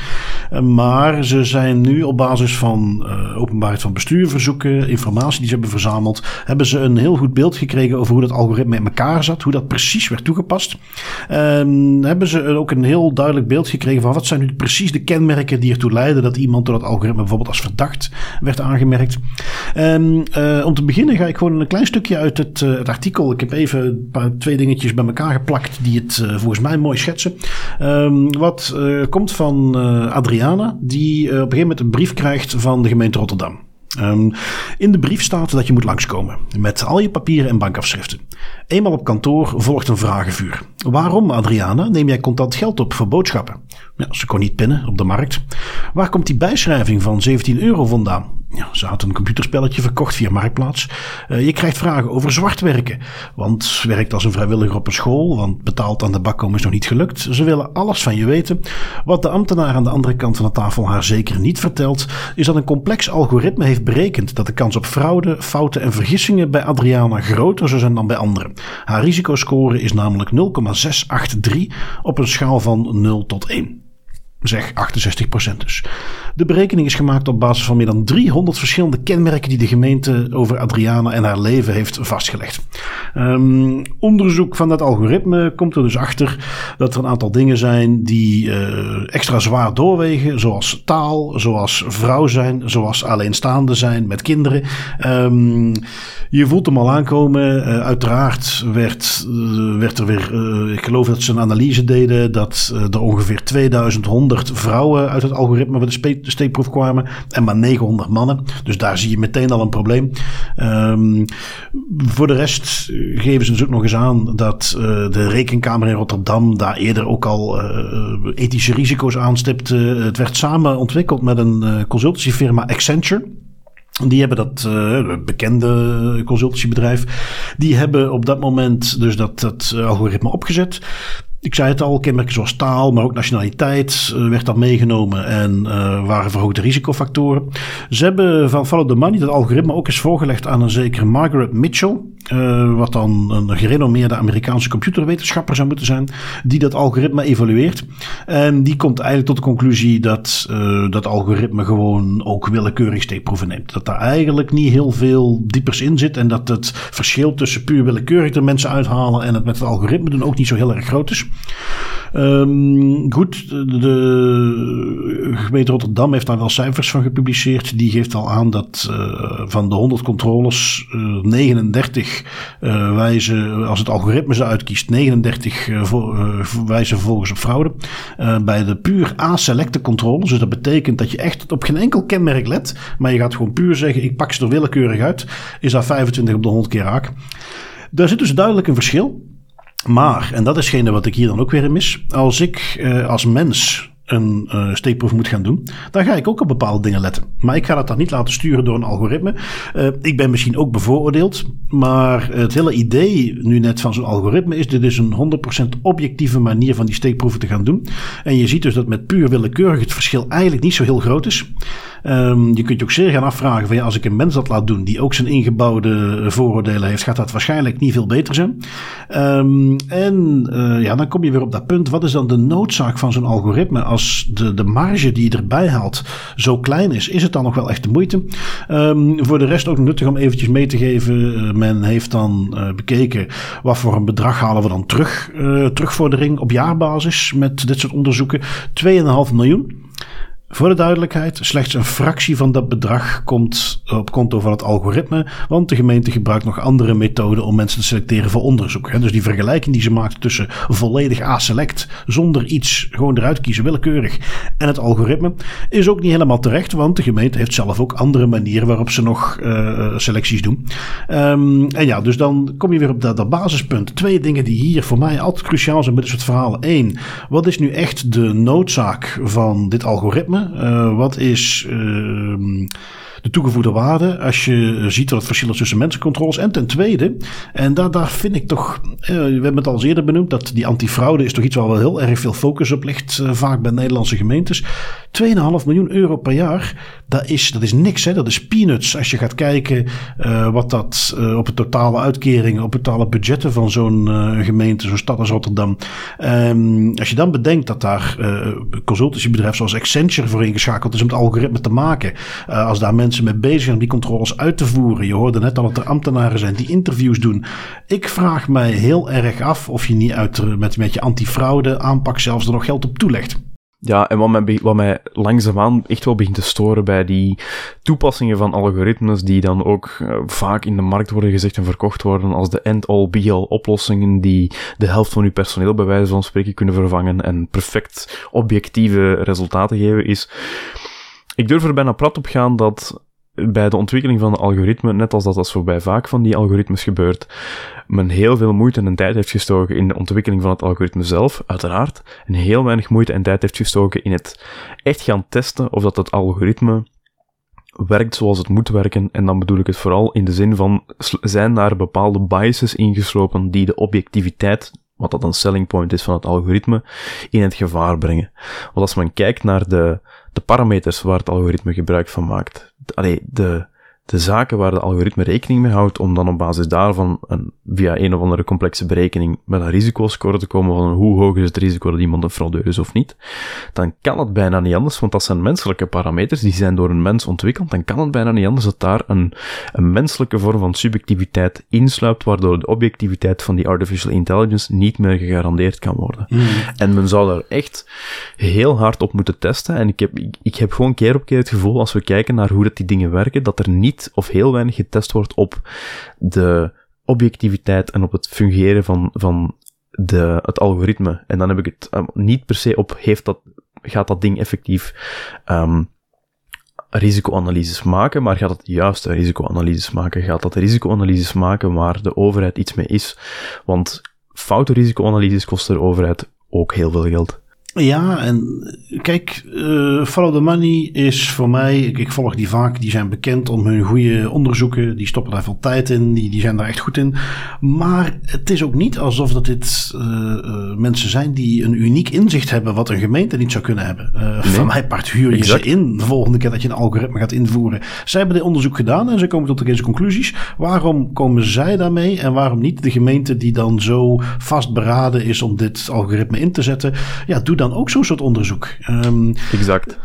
maar ze zijn nu op basis van openbaarheid van bestuurverzoeken, informatie die ze hebben verzameld, hebben ze een heel goed beeld gekregen over hoe dat algoritme in elkaar zat, hoe dat precies werd toegepast. Um, hebben ze ook een heel duidelijk beeld gekregen van wat zijn nu precies de kenmerken die ertoe leiden dat iemand door dat algoritme bijvoorbeeld als verdacht werd aangemerkt. Um, om te beginnen ga ik gewoon een klein stukje uit het, uh, het artikel. Ik heb even een paar, twee dingetjes bij elkaar geplakt die het uh, volgens mij mooi schetsen. Um, wat komt van Adriana, die op een gegeven moment een brief krijgt van de gemeente Rotterdam. Um, in de brief staat dat je moet langskomen met al je papieren en bankafschriften. Eenmaal op kantoor volgt een vragenvuur. Waarom, Adriana, neem jij contant geld op voor boodschappen? Ja, ze kon niet pinnen op de markt. Waar komt die bijschrijving van 17 euro vandaan? Ja, ze had een computerspelletje verkocht via Marktplaats. Uh, je krijgt vragen over zwart werken. Want werkt als een vrijwilliger op een school, want betaald aan de bakkom is nog niet gelukt. Ze willen alles van je weten. Wat de ambtenaar aan de andere kant van de tafel haar zeker niet vertelt, is dat een complex algoritme heeft berekend dat de kans op fraude, fouten en vergissingen bij Adriana groter zou zijn dan bij anderen. Haar risicoscore is namelijk 0,683 op een schaal van 0 tot 1 zeg 68% dus. De berekening is gemaakt op basis van meer dan 300 verschillende kenmerken die de gemeente over Adriana en haar leven heeft vastgelegd. Um, onderzoek van dat algoritme komt er dus achter dat er een aantal dingen zijn die uh, extra zwaar doorwegen, zoals taal, zoals vrouw zijn, zoals alleenstaande zijn met kinderen. Um, je voelt hem al aankomen. Uh, uiteraard werd, uh, werd er weer, ik geloof dat ze een analyse deden, dat er ongeveer 2100 vrouwen uit het algoritme van de steekproef kwamen en maar 900 mannen. Dus daar zie je meteen al een probleem. Um, voor de rest geven ze dus ook nog eens aan dat uh, de rekenkamer in Rotterdam daar eerder ook al uh, ethische risico's aanstipte. het werd samen ontwikkeld met een consultancyfirma Accenture. Die hebben dat bekende consultancybedrijf. Die hebben op dat moment dus dat, dat algoritme opgezet. Ik zei het al, kenmerken zoals taal, maar ook nationaliteit uh, werd dan meegenomen en uh, waren verhoogde risicofactoren. Ze hebben van Follow the Money dat algoritme ook eens voorgelegd aan een zekere Margaret Mitchell, uh, wat dan een gerenommeerde Amerikaanse computerwetenschapper zou moeten zijn, die dat algoritme evalueert. En die komt eigenlijk tot de conclusie dat dat algoritme gewoon ook willekeurig steekproeven neemt. Dat daar eigenlijk niet heel veel diepers in zit en dat het verschil tussen puur willekeurig de mensen uithalen en het met het algoritme doen ook niet zo heel erg groot is. Um, goed, de, gemeente Rotterdam heeft daar wel cijfers van gepubliceerd. Die geeft al aan dat uh, van de 100 controles uh, 39 uh, wijzen, als het algoritme ze uitkiest, 39 vo, wijzen vervolgens op fraude. bij de puur A-selecte controles, dus dat betekent dat je echt op geen enkel kenmerk let, maar je gaat gewoon puur zeggen, ik pak ze er willekeurig uit, is dat 25 op de 100 keer raak. Daar zit dus duidelijk een verschil. Maar, en dat is hetgene wat ik hier dan ook weer mis. Als ik uh, als mens een uh, steekproef moet gaan doen, dan ga ik ook op bepaalde dingen letten. Maar ik ga dat dan niet laten sturen door een algoritme. Uh, ik ben misschien ook bevooroordeeld, maar het hele idee nu net van zo'n algoritme is: dit is een 100% objectieve manier van die steekproeven te gaan doen. En je ziet dus dat met puur willekeurig het verschil eigenlijk niet zo heel groot is. Um, je kunt je ook zeer gaan afvragen van ja, als ik een mens dat laat doen die ook zijn ingebouwde vooroordelen heeft, gaat dat waarschijnlijk niet veel beter zijn. Um, en uh, ja, dan kom je weer op dat punt. Wat is dan de noodzaak van zo'n algoritme als de, de marge die je erbij haalt zo klein is? Is het dan nog wel echt de moeite? Um, voor de rest ook nuttig om eventjes mee te geven. Uh, men heeft dan bekeken wat voor een bedrag halen we dan terug, terugvordering op jaarbasis met dit soort onderzoeken. 2,5 miljoen. Voor de duidelijkheid, slechts een fractie van dat bedrag komt op konto van het algoritme, want de gemeente gebruikt nog andere methoden om mensen te selecteren voor onderzoek. Dus die vergelijking die ze maakt tussen volledig A-select, zonder iets, gewoon eruit kiezen, willekeurig, en het algoritme, is ook niet helemaal terecht, want de gemeente heeft zelf ook andere manieren waarop ze nog uh, selecties doen. Um, en ja, dus dan kom je weer op dat, dat basispunt. Twee dingen die hier voor mij altijd cruciaal zijn bij dit soort verhalen. Eén, wat is nu echt de noodzaak van dit algoritme? Uh, wat is uh, de toegevoegde waarde als je ziet wat het verschil is tussen mensencontroles. En ten tweede, en daar, daar vind ik toch, we hebben het al eerder benoemd, dat die antifraude is toch iets waar wel heel erg veel focus op ligt, vaak bij Nederlandse gemeentes. 2,5 miljoen euro per jaar, dat is, dat is niks, hè? dat is peanuts. Als je gaat kijken wat dat op het totale uitkeringen, op het totale budgetten van zo'n gemeente, zo'n stad als Rotterdam. Um, als je dan bedenkt dat daar consultancybedrijf zoals Accenture voor ingeschakeld is om het algoritme te maken. Als daar mensen mee bezig om die controles uit te voeren. Je hoorde net al dat er ambtenaren zijn die interviews doen. Ik vraag mij heel erg af of je niet uit, met, met je antifraude aanpak zelfs er nog geld op toelegt. Ja, en wat mij, wat mij langzaamaan echt wel begint te storen bij die toepassingen van algoritmes die dan ook uh, vaak in de markt worden gezegd en verkocht worden als de end-all be-all oplossingen die de helft van uw personeel bij wijze van spreken kunnen vervangen en perfect objectieve resultaten geven, is... Ik durf er bijna prat op gaan dat bij de ontwikkeling van de algoritme, net als dat dat zo bij vaak van die algoritmes gebeurt, men heel veel moeite en tijd heeft gestoken in de ontwikkeling van het algoritme zelf, uiteraard, en heel weinig moeite en tijd heeft gestoken in het echt gaan testen of dat het algoritme werkt zoals het moet werken. En dan bedoel ik het vooral in de zin van, zijn daar bepaalde biases ingeslopen die de objectiviteit wat dat een selling point is van het algoritme, in het gevaar brengen. Want als men kijkt naar de, de parameters waar het algoritme gebruik van maakt, allee, de, de zaken waar de algoritme rekening mee houdt, om dan op basis daarvan een, via een of andere complexe berekening met een risicoscore te komen van hoe hoog is het risico dat iemand een fraudeur is of niet, dan kan het bijna niet anders, want dat zijn menselijke parameters, die zijn door een mens ontwikkeld, dan kan het bijna niet anders dat daar een, een menselijke vorm van subjectiviteit insluipt, waardoor de objectiviteit van die artificial intelligence niet meer gegarandeerd kan worden. Mm. En men zou daar echt heel hard op moeten testen, en ik heb, ik, ik heb gewoon keer op keer het gevoel, als we kijken naar hoe dat die dingen werken, dat er niet of heel weinig getest wordt op de objectiviteit en op het fungeren van, van de, het algoritme. En dan heb ik het um, niet per se op, heeft dat, gaat dat ding effectief um, risicoanalyses maken, maar gaat het juiste risicoanalyses maken? Gaat dat risicoanalyses maken waar de overheid iets mee is? Want foute risicoanalyses kosten de overheid ook heel veel geld. Ja, en kijk, uh, Follow the Money is voor mij, ik, ik, volg die vaak, die zijn bekend om hun goede onderzoeken, die stoppen daar veel tijd in, die, die zijn daar echt goed in. Maar het is ook niet alsof dat dit uh, uh, mensen zijn die een uniek inzicht hebben wat een gemeente niet zou kunnen hebben. Nee. Van mij part huur je exact. ze in de volgende keer dat je een algoritme gaat invoeren. Zij hebben dit onderzoek gedaan en ze komen tot deze conclusies. Waarom komen zij daarmee en waarom niet de gemeente die dan zo vastberaden is om dit algoritme in te zetten? Ja, doe dan ook zo'n soort onderzoek. Um, exact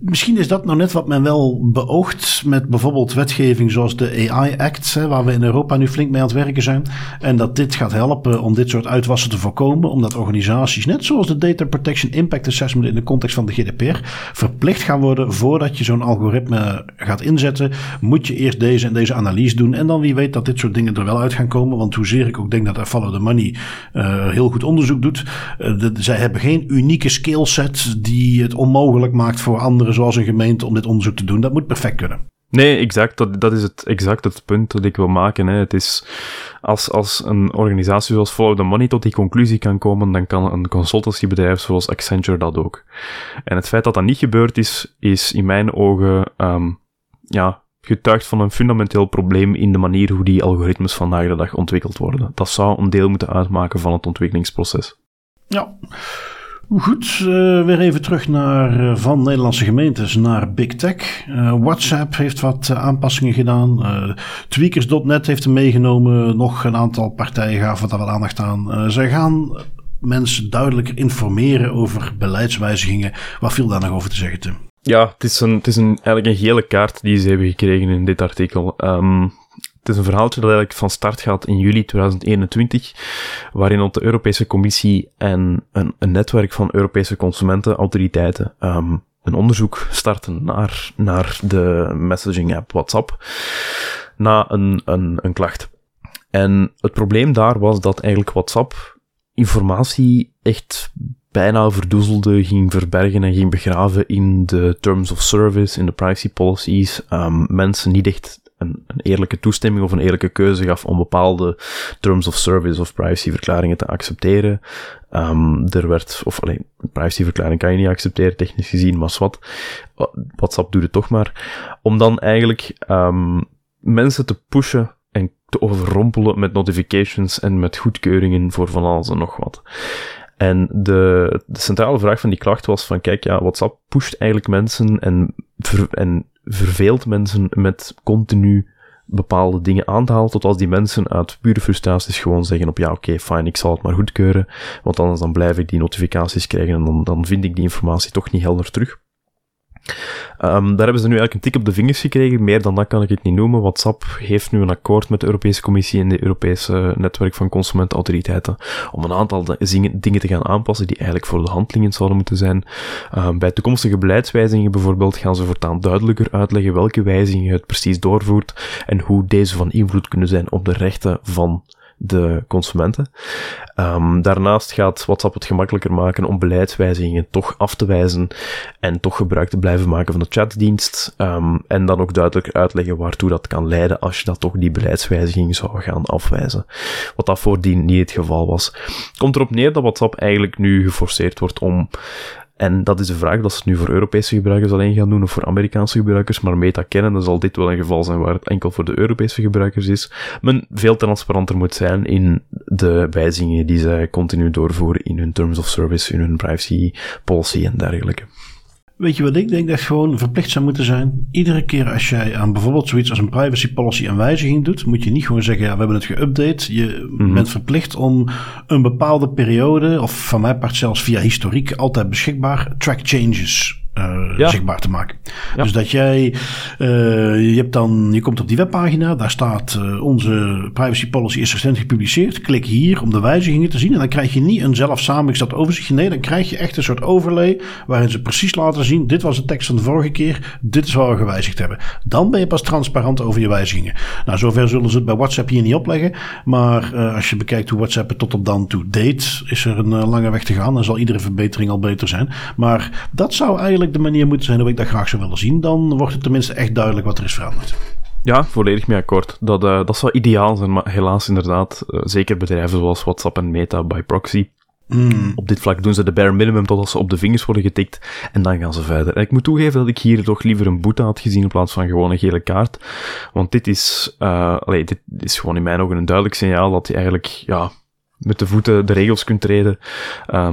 misschien is dat nou net wat men wel beoogt met bijvoorbeeld wetgeving zoals de AI Act, hè, waar we in Europa nu flink mee aan het werken zijn. En dat dit gaat helpen om dit soort uitwassen te voorkomen, omdat organisaties, net zoals de Data Protection Impact Assessment in de context van de GDPR, verplicht gaan worden voordat je zo'n algoritme gaat inzetten, moet je eerst deze en deze analyse doen. En dan wie weet dat dit soort dingen er wel uit gaan komen, want hoezeer ik ook denk dat Follow the Money uh, heel goed onderzoek doet, de, zij hebben geen unieke skillset die het onmogelijk maakt voor anderen zoals een gemeente om dit onderzoek te doen. Dat moet perfect kunnen. Nee, exact. Dat, dat is het, exact het punt dat ik wil maken. Hè. Het is, als, als een organisatie zoals Follow the Money tot die conclusie kan komen, dan kan een consultancybedrijf zoals Accenture dat ook. En het feit dat dat niet gebeurd is, is in mijn ogen, um, ja, getuigt van een fundamenteel probleem in de manier hoe die algoritmes vandaag de dag ontwikkeld worden. Dat zou een deel moeten uitmaken van het ontwikkelingsproces. Ja. Goed, uh, weer even terug naar uh, van Nederlandse gemeentes naar Big Tech. Uh, WhatsApp heeft wat aanpassingen gedaan. Tweakers.net heeft hem meegenomen. Nog een aantal partijen gaven daar wel aandacht aan. zij gaan mensen duidelijker informeren over beleidswijzigingen. Wat viel daar nog over te zeggen, Tim? Ja, het is, een, het is een, eigenlijk een gele kaart die ze hebben gekregen in dit artikel. Um, het is een verhaaltje dat eigenlijk van start gaat in juli 2021, waarin de Europese Commissie en een, een netwerk van Europese consumentenautoriteiten um, een onderzoek starten naar, naar de messaging app WhatsApp, na een, een, een klacht. En het probleem daar was dat eigenlijk WhatsApp informatie echt bijna verdoezelde, ging verbergen en ging begraven in de terms of service, in de privacy policies. Um, mensen niet echt een, een, eerlijke toestemming of een eerlijke keuze gaf om bepaalde terms of service of privacyverklaringen te accepteren. Um, er werd, of alleen, een privacyverklaring kan je niet accepteren, technisch gezien, maar wat. WhatsApp doet het toch maar. Om dan eigenlijk um, mensen te pushen en te overrompelen met notifications en met goedkeuringen voor van alles en nog wat. En de, de centrale vraag van die klacht was van, kijk, ja, WhatsApp pusht eigenlijk mensen en, en verveelt mensen met continu bepaalde dingen aan te halen, tot als die mensen uit pure frustraties gewoon zeggen op ja, oké, okay, fijn, ik zal het maar goedkeuren, want anders dan blijf ik die notificaties krijgen en dan, dan vind ik die informatie toch niet helder terug. Um, daar hebben ze nu eigenlijk een tik op de vingers gekregen. Meer dan dat kan ik het niet noemen. WhatsApp heeft nu een akkoord met de Europese Commissie en de Europese netwerk van consumentenautoriteiten om een aantal dingen te gaan aanpassen die eigenlijk voor de handelingen zouden moeten zijn. Um, bij toekomstige beleidswijzigingen bijvoorbeeld gaan ze voortaan duidelijker uitleggen welke wijzigingen het precies doorvoert en hoe deze van invloed kunnen zijn op de rechten van de consumenten. Um, daarnaast gaat WhatsApp het gemakkelijker maken om beleidswijzigingen toch af te wijzen en toch gebruik te blijven maken van de chatdienst. Um, en dan ook duidelijk uitleggen waartoe dat kan leiden als je dat toch die beleidswijziging zou gaan afwijzen. Wat dat voordien niet het geval was. Komt erop neer dat WhatsApp eigenlijk nu geforceerd wordt om en dat is de vraag dat ze het nu voor Europese gebruikers alleen gaan doen of voor Amerikaanse gebruikers. Maar meta kennen, zal dit wel een geval zijn waar het enkel voor de Europese gebruikers is. Men veel transparanter moet zijn in de wijzigingen die zij continu doorvoeren in hun terms of service, in hun privacy policy en dergelijke. Weet je wat ik denk dat gewoon verplicht zou moeten zijn? Iedere keer als jij aan bijvoorbeeld zoiets als een privacy policy een wijziging doet, moet je niet gewoon zeggen, ja, we hebben het geüpdate. Je mhm. bent verplicht om een bepaalde periode, of van mijn part zelfs via historiek, altijd beschikbaar, track changes uh, zichtbaar te maken. Dus dat jij, uh, je, hebt dan, je komt op die webpagina, daar staat uh, onze privacy policy is recent gepubliceerd. Klik hier om de wijzigingen te zien en dan krijg je niet een zelf samengesteld overzicht. Nee, dan krijg je echt een soort overlay waarin ze precies laten zien, dit was de tekst van de vorige keer, dit is wat we gewijzigd hebben. Dan ben je pas transparant over je wijzigingen. Nou, zover zullen ze het bij WhatsApp hier niet opleggen, maar als je bekijkt hoe WhatsApp het tot op dan toe deed, is er een lange weg te gaan en zal iedere verbetering al beter zijn. Maar dat zou eigenlijk de manier moeten zijn hoe ik dat graag zou willen zien. Dan wordt het tenminste echt duidelijk wat er is veranderd. Ja, volledig mee akkoord. Dat, uh, dat zou ideaal zijn, maar helaas inderdaad, uh, zeker bedrijven zoals WhatsApp en Meta by proxy. Mm. Op dit vlak doen ze de bare minimum totdat ze op de vingers worden getikt en dan gaan ze verder. En ik moet toegeven dat ik hier toch liever een boete had gezien in plaats van gewoon een gele kaart. Want dit is, uh, allee, dit is gewoon in mijn ogen een duidelijk signaal dat je eigenlijk, ja, met de voeten de regels kunt treden,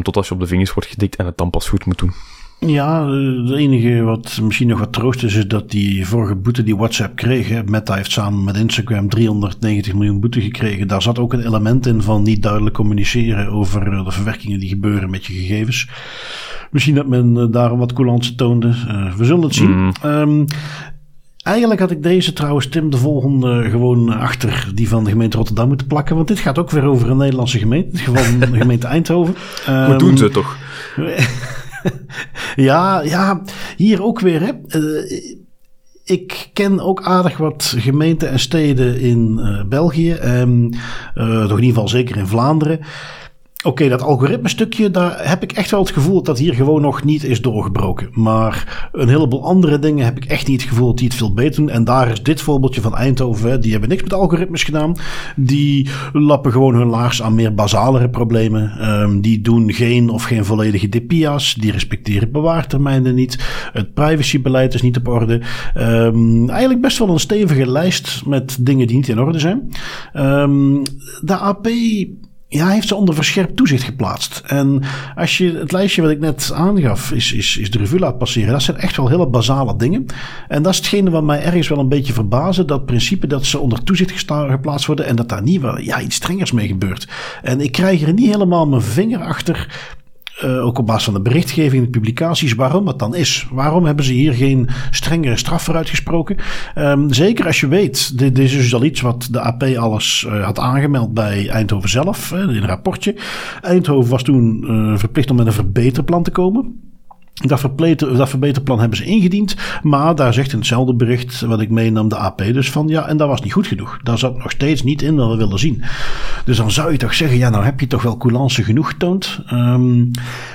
tot als je op de vingers wordt getikt en het dan pas goed moet doen. Ja, het enige wat misschien nog wat troost is, is dat die vorige boete die WhatsApp kreeg, Meta heeft samen met Instagram 390 miljoen boete gekregen. Daar zat ook een element in van niet duidelijk communiceren over eh, de verwerkingen die gebeuren met je gegevens. Misschien dat men eh, daarom wat coulance toonde. Uh, we zullen het zien. Mm. Um, Eigenlijk had ik deze trouwens, Tim, de volgende gewoon achter die van de gemeente Rotterdam moeten plakken. Want dit gaat ook weer over een Nederlandse gemeente. Gewoon de gemeente Eindhoven. Hoe um, doen ze het toch? ja, ja, hier ook weer. Hè. Uh, ik ken ook aardig wat gemeenten en steden in uh, België. Um, uh, toch in ieder geval zeker in Vlaanderen. Oké, dat algoritme stukje, daar heb ik echt wel het gevoel dat hier gewoon nog niet is doorgebroken. Maar een heleboel andere dingen heb ik echt niet het gevoel dat die het veel beter doen. En daar is dit voorbeeldje van Eindhoven, die hebben niks met algoritmes gedaan. Die lappen gewoon hun laars aan meer basalere problemen. Um, die doen geen of geen volledige DPIA's. Die respecteren bewaartermijnen niet. Het privacybeleid is niet op orde. Um, eigenlijk best wel een stevige lijst met dingen die niet in orde zijn. Um, de AP ja, heeft ze onder verscherpt toezicht geplaatst. En als je het lijstje wat ik net aangaf, is, is, is de revue laat passeren. Dat zijn echt wel hele basale dingen. En dat is hetgene wat mij ergens wel een beetje verbazen. Dat principe dat ze onder toezicht geplaatst worden. En dat daar niet wel ja, iets strengers mee gebeurt. En ik krijg er niet helemaal mijn vinger achter uh, ook op basis van de berichtgeving, de publicaties, waarom het dan is. Waarom hebben ze hier geen strengere straf voor uitgesproken? Um, zeker als je weet, dit, is dus al iets wat de AP alles uh, had aangemeld bij Eindhoven zelf, in een rapportje. Eindhoven was toen uh, verplicht om met een verbeterplan te komen. Dat, verbeterplan hebben ze ingediend. Maar daar zegt in hetzelfde bericht wat ik meenam de AP dus van ja, en dat was niet goed genoeg. Daar zat nog steeds niet in wat we willen zien. Dus dan zou je toch zeggen, ja, nou heb je toch wel coulance genoeg getoond. Um,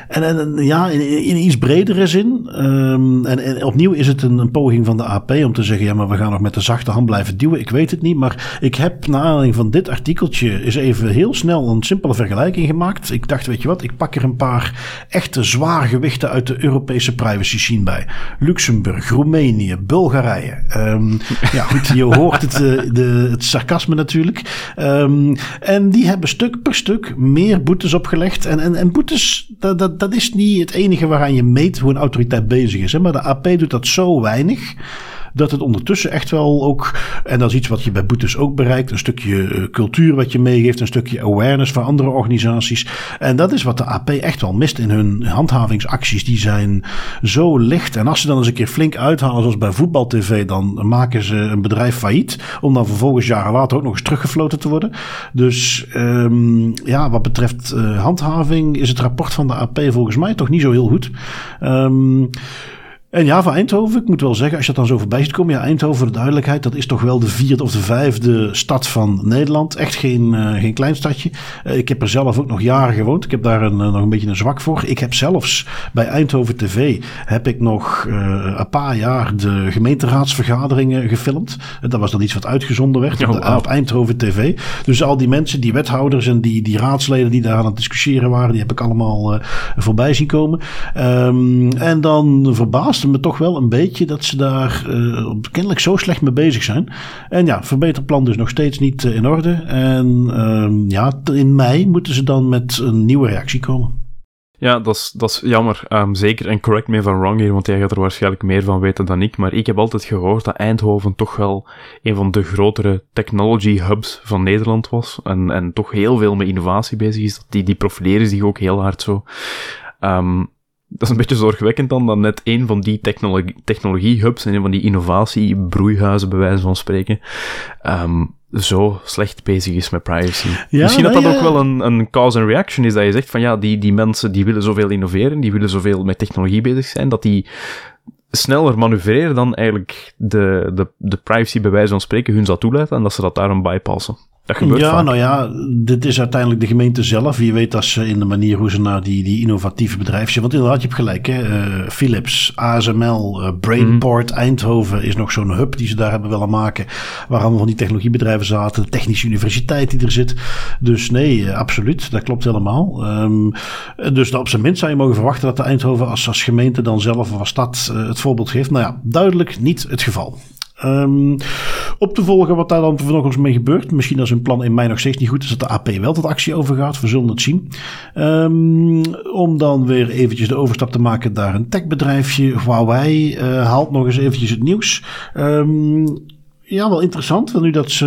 en, en, ja, in, in, iets bredere zin. Um, en, en, opnieuw is het een, poging van de AP om te zeggen, ja, maar we gaan nog met de zachte hand blijven duwen. Ik weet het niet, maar ik heb naar aanleiding van dit artikeltje is even heel snel een simpele vergelijking gemaakt. Ik dacht, weet je wat, ik pak er een paar echte zwaar gewichten uit de privacy scene bij. Luxemburg, Roemenië, Bulgarije. Um, ja, goed, je hoort het, uh, de, het sarcasme natuurlijk. Um, en die hebben stuk per stuk meer boetes opgelegd. En, en, en boetes, dat, dat, dat is niet het enige waaraan je meet hoe een autoriteit bezig is. Hè? Maar de AP doet dat zo weinig dat het ondertussen echt wel ook, en dat is iets wat je bij boetes ook bereikt, een stukje eh, cultuur wat je meegeeft, een stukje awareness van andere organisaties. En dat is wat de AP echt wel mist in hun handhavingsacties. Die zijn zo licht. En als ze dan eens een keer flink uithalen, zoals bij voetbaltv, dan maken ze een bedrijf failliet. Om dan vervolgens jaren later ook nog eens teruggefloten te worden. Dus um, ja, wat betreft uh, handhaving is het rapport van de AP volgens mij toch niet zo heel goed. Um, en ja, van Eindhoven, ik moet wel zeggen, als je dat dan zo voorbij ziet komen. Ja, Eindhoven, voor de duidelijkheid, dat is toch wel de vierde of de vijfde stad van Nederland. Echt geen, uh, geen klein stadje. Uh, ik heb er zelf ook nog jaren gewoond. Ik heb daar een, uh, nog een beetje een zwak voor. Ik heb zelfs bij Eindhoven TV, heb ik nog een paar jaar de gemeenteraadsvergaderingen gefilmd. dat was dan iets wat uitgezonden werd oh, wow. op, Eindhoven TV. Dus al die mensen, die wethouders en die, die raadsleden die daar aan het discussiëren waren, die heb ik allemaal voorbij zien komen. Um, en dan verbaasd me toch wel een beetje dat ze daar uh, kennelijk zo slecht mee bezig zijn. En ja, verbeterplan dus nog steeds niet uh, in orde. En uh, ja, in mei moeten ze dan met een nieuwe reactie komen. Ja, dat is, dat is jammer. Um, zeker, en correct me van wrong hier, want jij gaat er waarschijnlijk meer van weten dan ik. Maar ik heb altijd gehoord dat Eindhoven toch wel een van de grotere technology hubs van Nederland was. En, en toch heel veel met innovatie bezig is. Die, die profileren zich ook heel hard zo. Um, dat is een beetje zorgwekkend dan, dat net een van die technologie, technologie-hubs en een van die innovatiebroeihuizen, bij wijze van spreken, um, zo slecht bezig is met privacy. Ja, Misschien dat dat ook wel een, een cause and reaction is, dat je zegt van ja, die, die mensen die willen zoveel innoveren, die willen zoveel met technologie bezig zijn, dat die sneller manoeuvreren dan eigenlijk de, de, de privacy bij wijze van spreken hun zou toelaten en dat ze dat daarom bypassen ja, nou ja, dit is uiteindelijk de gemeente zelf. Wie weet dat ze in de manier hoe ze naar die, die innovatieve bedrijven... Want inderdaad, je hebt gelijk. Hè? Uh, Philips, ASML, uh, Brainport, mm. Eindhoven is nog zo'n hub die ze daar hebben willen maken. Waar allemaal van die technologiebedrijven zaten. De Technische Universiteit die er zit. Dus nee, uh, absoluut. Dat klopt helemaal. Um, dus op zijn minst zou je mogen verwachten dat de Eindhoven als, als gemeente dan zelf of als stad het voorbeeld geeft. Nou ja, duidelijk niet het geval. Um, op te volgen wat daar dan vervolgens mee gebeurt. Misschien als hun plan in mei nog steeds niet goed is dat de AP wel tot actie overgaat. We zullen het zien. Um, om dan weer eventjes de overstap te maken naar een techbedrijfje. Huawei uh, haalt nog eens eventjes het nieuws. Um, ja, wel interessant. Nu dat ze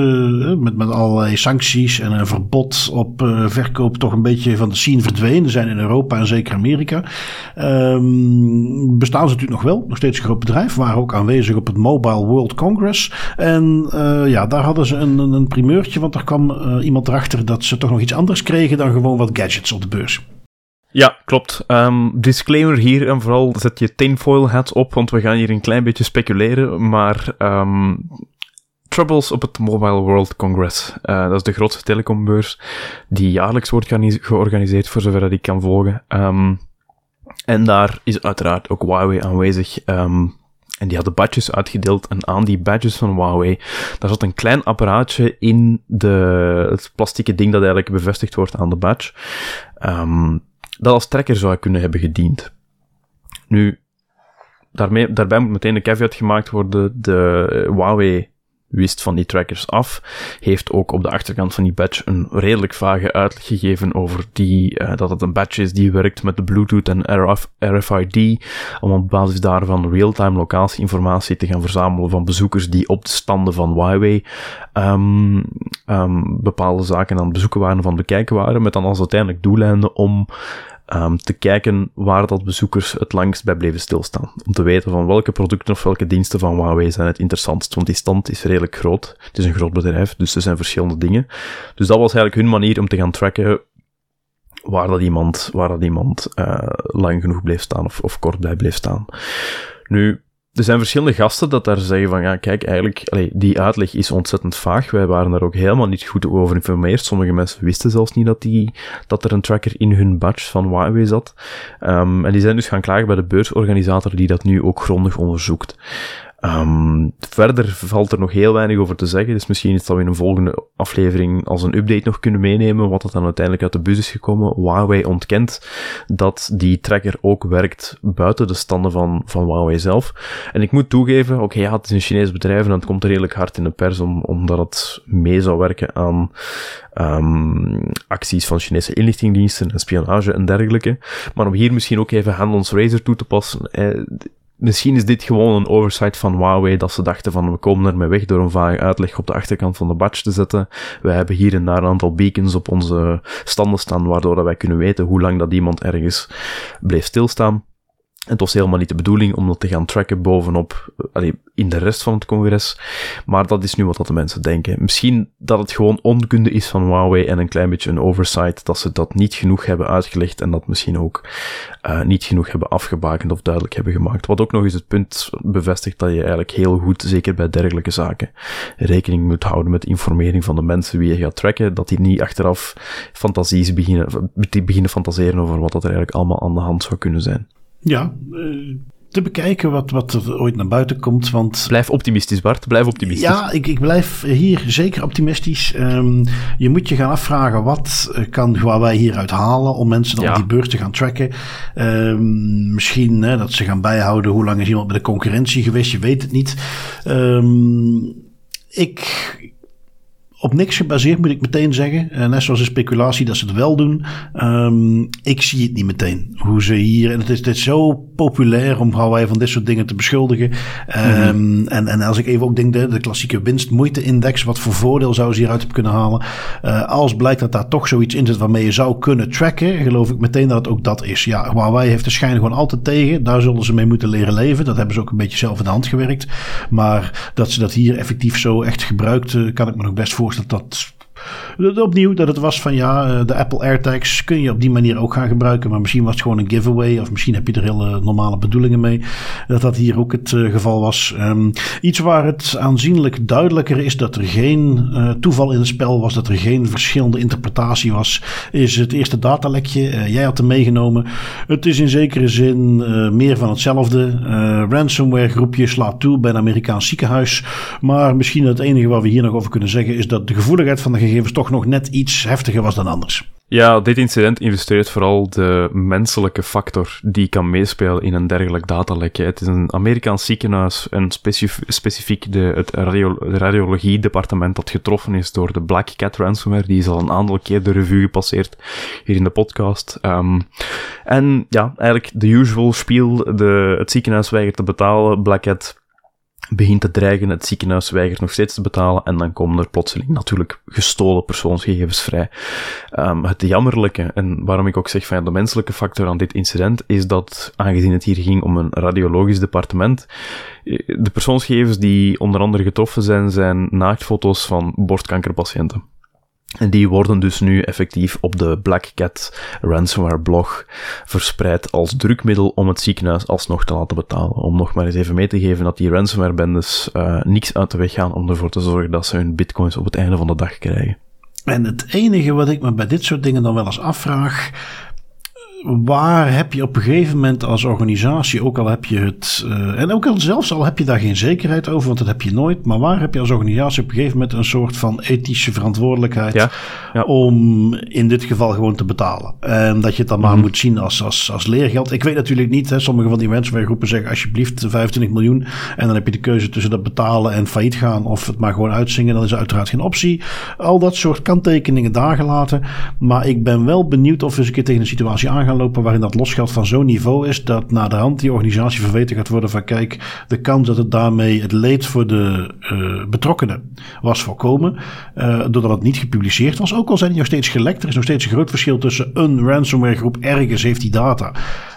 eh, met, met allerlei sancties en een verbod op uh, verkoop toch een beetje van de scene verdwenen zijn in Europa en zeker Amerika. Um, bestaan ze natuurlijk nog wel. Nog steeds een groot bedrijf. Waren ook aanwezig op het Mobile World Congress. En uh, ja, daar hadden ze een, een primeurtje. Want er kwam uh, iemand erachter dat ze toch nog iets anders kregen dan gewoon wat gadgets op de beurs. Ja, klopt. Um, disclaimer hier en vooral zet je tinfoil hat op, want we gaan hier een klein beetje speculeren. Maar um, Troubles op het Mobile World Congress. Uh, dat is de grootste telecombeurs die jaarlijks wordt georganiseerd, voor zover dat ik kan volgen. Um, en daar is uiteraard ook Huawei aanwezig. Um, en die hadden badges uitgedeeld. En aan die badges van Huawei, daar zat een klein apparaatje in de, het plastieke ding dat eigenlijk bevestigd wordt aan de badge. Um, dat als trekker zou kunnen hebben gediend. Nu, daarmee, daarbij moet meteen een caveat gemaakt worden. De Huawei wist van die trackers af, heeft ook op de achterkant van die badge een redelijk vage uitleg gegeven over die, uh, dat het een badge is die werkt met de Bluetooth en RF, RFID, om op basis daarvan real-time locatieinformatie te gaan verzamelen van bezoekers die op de standen van Huawei um, um, bepaalde zaken aan het bezoeken waren van bekijken waren, met dan als uiteindelijk doeleinden om um, te kijken waar dat bezoekers het langst bij bleven stilstaan. Om te weten van welke producten of welke diensten van Huawei zijn het interessantst. Want die stand is redelijk groot. Het is een groot bedrijf, dus er zijn verschillende dingen. Dus dat was eigenlijk hun manier om te gaan tracken waar dat iemand, waar dat iemand uh, lang genoeg bleef staan of, of kort bij bleef staan. Nu, er zijn verschillende gasten dat daar zeggen van, ja, kijk, eigenlijk, die uitleg is ontzettend vaag. Wij waren daar ook helemaal niet goed over geïnformeerd. Sommige mensen wisten zelfs niet dat, die, dat er een tracker in hun badge van Huawei zat. Um, en die zijn dus gaan klagen bij de beursorganisator die dat nu ook grondig onderzoekt. Um, verder valt er nog heel weinig over te zeggen, dus misschien is dat we in een volgende aflevering als een update nog kunnen meenemen wat er dan uiteindelijk uit de bus is gekomen. Huawei ontkent dat die tracker ook werkt buiten de standen van, van Huawei zelf. En ik moet toegeven, oké, ja, het is een Chinees bedrijf en het komt redelijk hard in de pers om, omdat het mee zou werken aan um, acties van Chinese inlichtingdiensten en spionage en dergelijke. Maar om hier misschien ook even hand ons razor toe te passen, eh, Misschien is dit gewoon een oversight van Huawei dat ze dachten van we komen ermee weg door een vage uitleg op de achterkant van de badge te zetten. We hebben hier en daar een aantal beacons op onze standen staan waardoor wij kunnen weten hoe lang dat iemand ergens bleef stilstaan. Het was helemaal niet de bedoeling om dat te gaan tracken bovenop, allee, in de rest van het congres. Maar dat is nu wat de mensen denken. Misschien dat het gewoon onkunde is van Huawei en een klein beetje een oversight, dat ze dat niet genoeg hebben uitgelegd en dat misschien ook uh, niet genoeg hebben afgebakend of duidelijk hebben gemaakt. Wat ook nog eens het punt bevestigt dat je eigenlijk heel goed, zeker bij dergelijke zaken, rekening moet houden met informering van de mensen wie je gaat tracken, dat die niet achteraf fantasies beginnen, beginnen fantaseren over wat dat er eigenlijk allemaal aan de hand zou kunnen zijn. Ja, uh, te bekijken wat, wat er ooit naar buiten komt. Want, blijf optimistisch, Bart. Blijf optimistisch. Ja, ik, ik blijf hier zeker optimistisch. Um, je moet je gaan afvragen wat eh, kan wij hieruit halen om mensen dan ja. op die beurs te gaan tracken. Um, misschien hè, dat ze gaan bijhouden hoe lang is iemand bij de concurrentie geweest. Je weet het niet. Um, ik op niks gebaseerd, moet ik meteen zeggen. Uh, net zoals de speculatie dat ze het wel doen. Um, ik zie het niet meteen. Hoe ze hier. En het is, het is zo populair om Hawaii van dit soort dingen te beschuldigen. Um, mm en, en als ik even ook denk, de, de klassieke winst-moeite-index. Wat voor voordeel zou ze hieruit kunnen halen? Uh, als blijkt dat daar toch zoiets in zit waarmee je zou kunnen tracken. Geloof ik meteen dat het ook dat is. Ja, Huawei heeft de schijn gewoon altijd tegen. Daar zullen ze mee moeten leren leven. Dat hebben ze ook een beetje zelf in de hand gewerkt. Maar dat ze dat hier effectief zo echt gebruikt, kan ik me nog best voorstellen dat dat opnieuw dat het was van ja, eh, de Apple AirTags kun je op die manier ook gaan gebruiken. Maar misschien was het gewoon een giveaway. Of misschien heb je er hele normale bedoelingen mee. Dat dat hier ook het uh, geval was. Um, iets waar het aanzienlijk duidelijker is dat er geen uh, toeval in het spel was. Dat er geen verschillende interpretatie was. Is het eerste datalekje. Jij had hem meegenomen. Het is in zekere zin meer van hetzelfde. ransomware groepje slaat toe bij een Amerikaans ziekenhuis. Maar misschien het enige wat we hier nog over kunnen zeggen is dat de gevoeligheid van de gegevens toch nog net iets heftiger was dan anders. Ja, dit incident illustreert vooral de menselijke factor die kan meespelen in een dergelijk datalekje. Het is een Amerikaans ziekenhuis en specif specifiek de, het radio radiologie-departement dat getroffen is door de Black Cat ransomware. Die is al een aantal keer de revue gepasseerd hier in de podcast. Um, en ja, eigenlijk de usual spiel. De, het ziekenhuis weigert te betalen. Black Cat begint te dreigen, het ziekenhuis weigert nog steeds te betalen en dan komen er plotseling natuurlijk gestolen persoonsgegevens vrij. Um, het jammerlijke, en waarom ik ook zeg van de menselijke factor aan dit incident, is dat, aangezien het hier ging om een radiologisch departement, eh, de persoonsgegevens die onder andere getroffen zijn, zijn naaktfoto's van borstkankerpatiënten. En die worden dus nu effectief op de Black Cat ransomware blog verspreid als drukmiddel om het ziekenhuis alsnog te laten betalen. Om nog maar eens even mee te geven dat die ransomware bendes uh, niks uit de weg gaan om ervoor te zorgen dat ze hun bitcoins op het einde van de dag krijgen. En het enige wat ik me bij dit soort dingen dan wel eens afvraag, waar heb je op een gegeven moment als organisatie, ook al heb je het, uh, en ook al zelfs al heb je daar geen zekerheid over, want dat heb je nooit, maar waar heb je als organisatie op een gegeven moment een soort van ethische verantwoordelijkheid ja, ja. om in dit geval gewoon te betalen? En dat je het dan maar mhm. moet zien als, als, als leergeld. Ik weet natuurlijk niet, hè, sommige van die mensen groepen zeggen alsjeblieft 25 miljoen en dan heb je de keuze tussen dat betalen en failliet gaan of het maar gewoon uitzingen, dan is er uiteraard geen optie. Al dat soort kanttekeningen daar gelaten, maar ik ben wel benieuwd of we eens een keer tegen een situatie aan gaan lopen waarin dat losgeld van zo'n niveau is dat na de hand die organisatie verweten gaat worden van kijk, de kans dat het daarmee het leed voor de uh, betrokkenen was voorkomen, uh, doordat het niet gepubliceerd was. Ook al zijn die nog steeds gelekt, er is nog steeds een groot verschil tussen een ransomware groep ergens heeft die data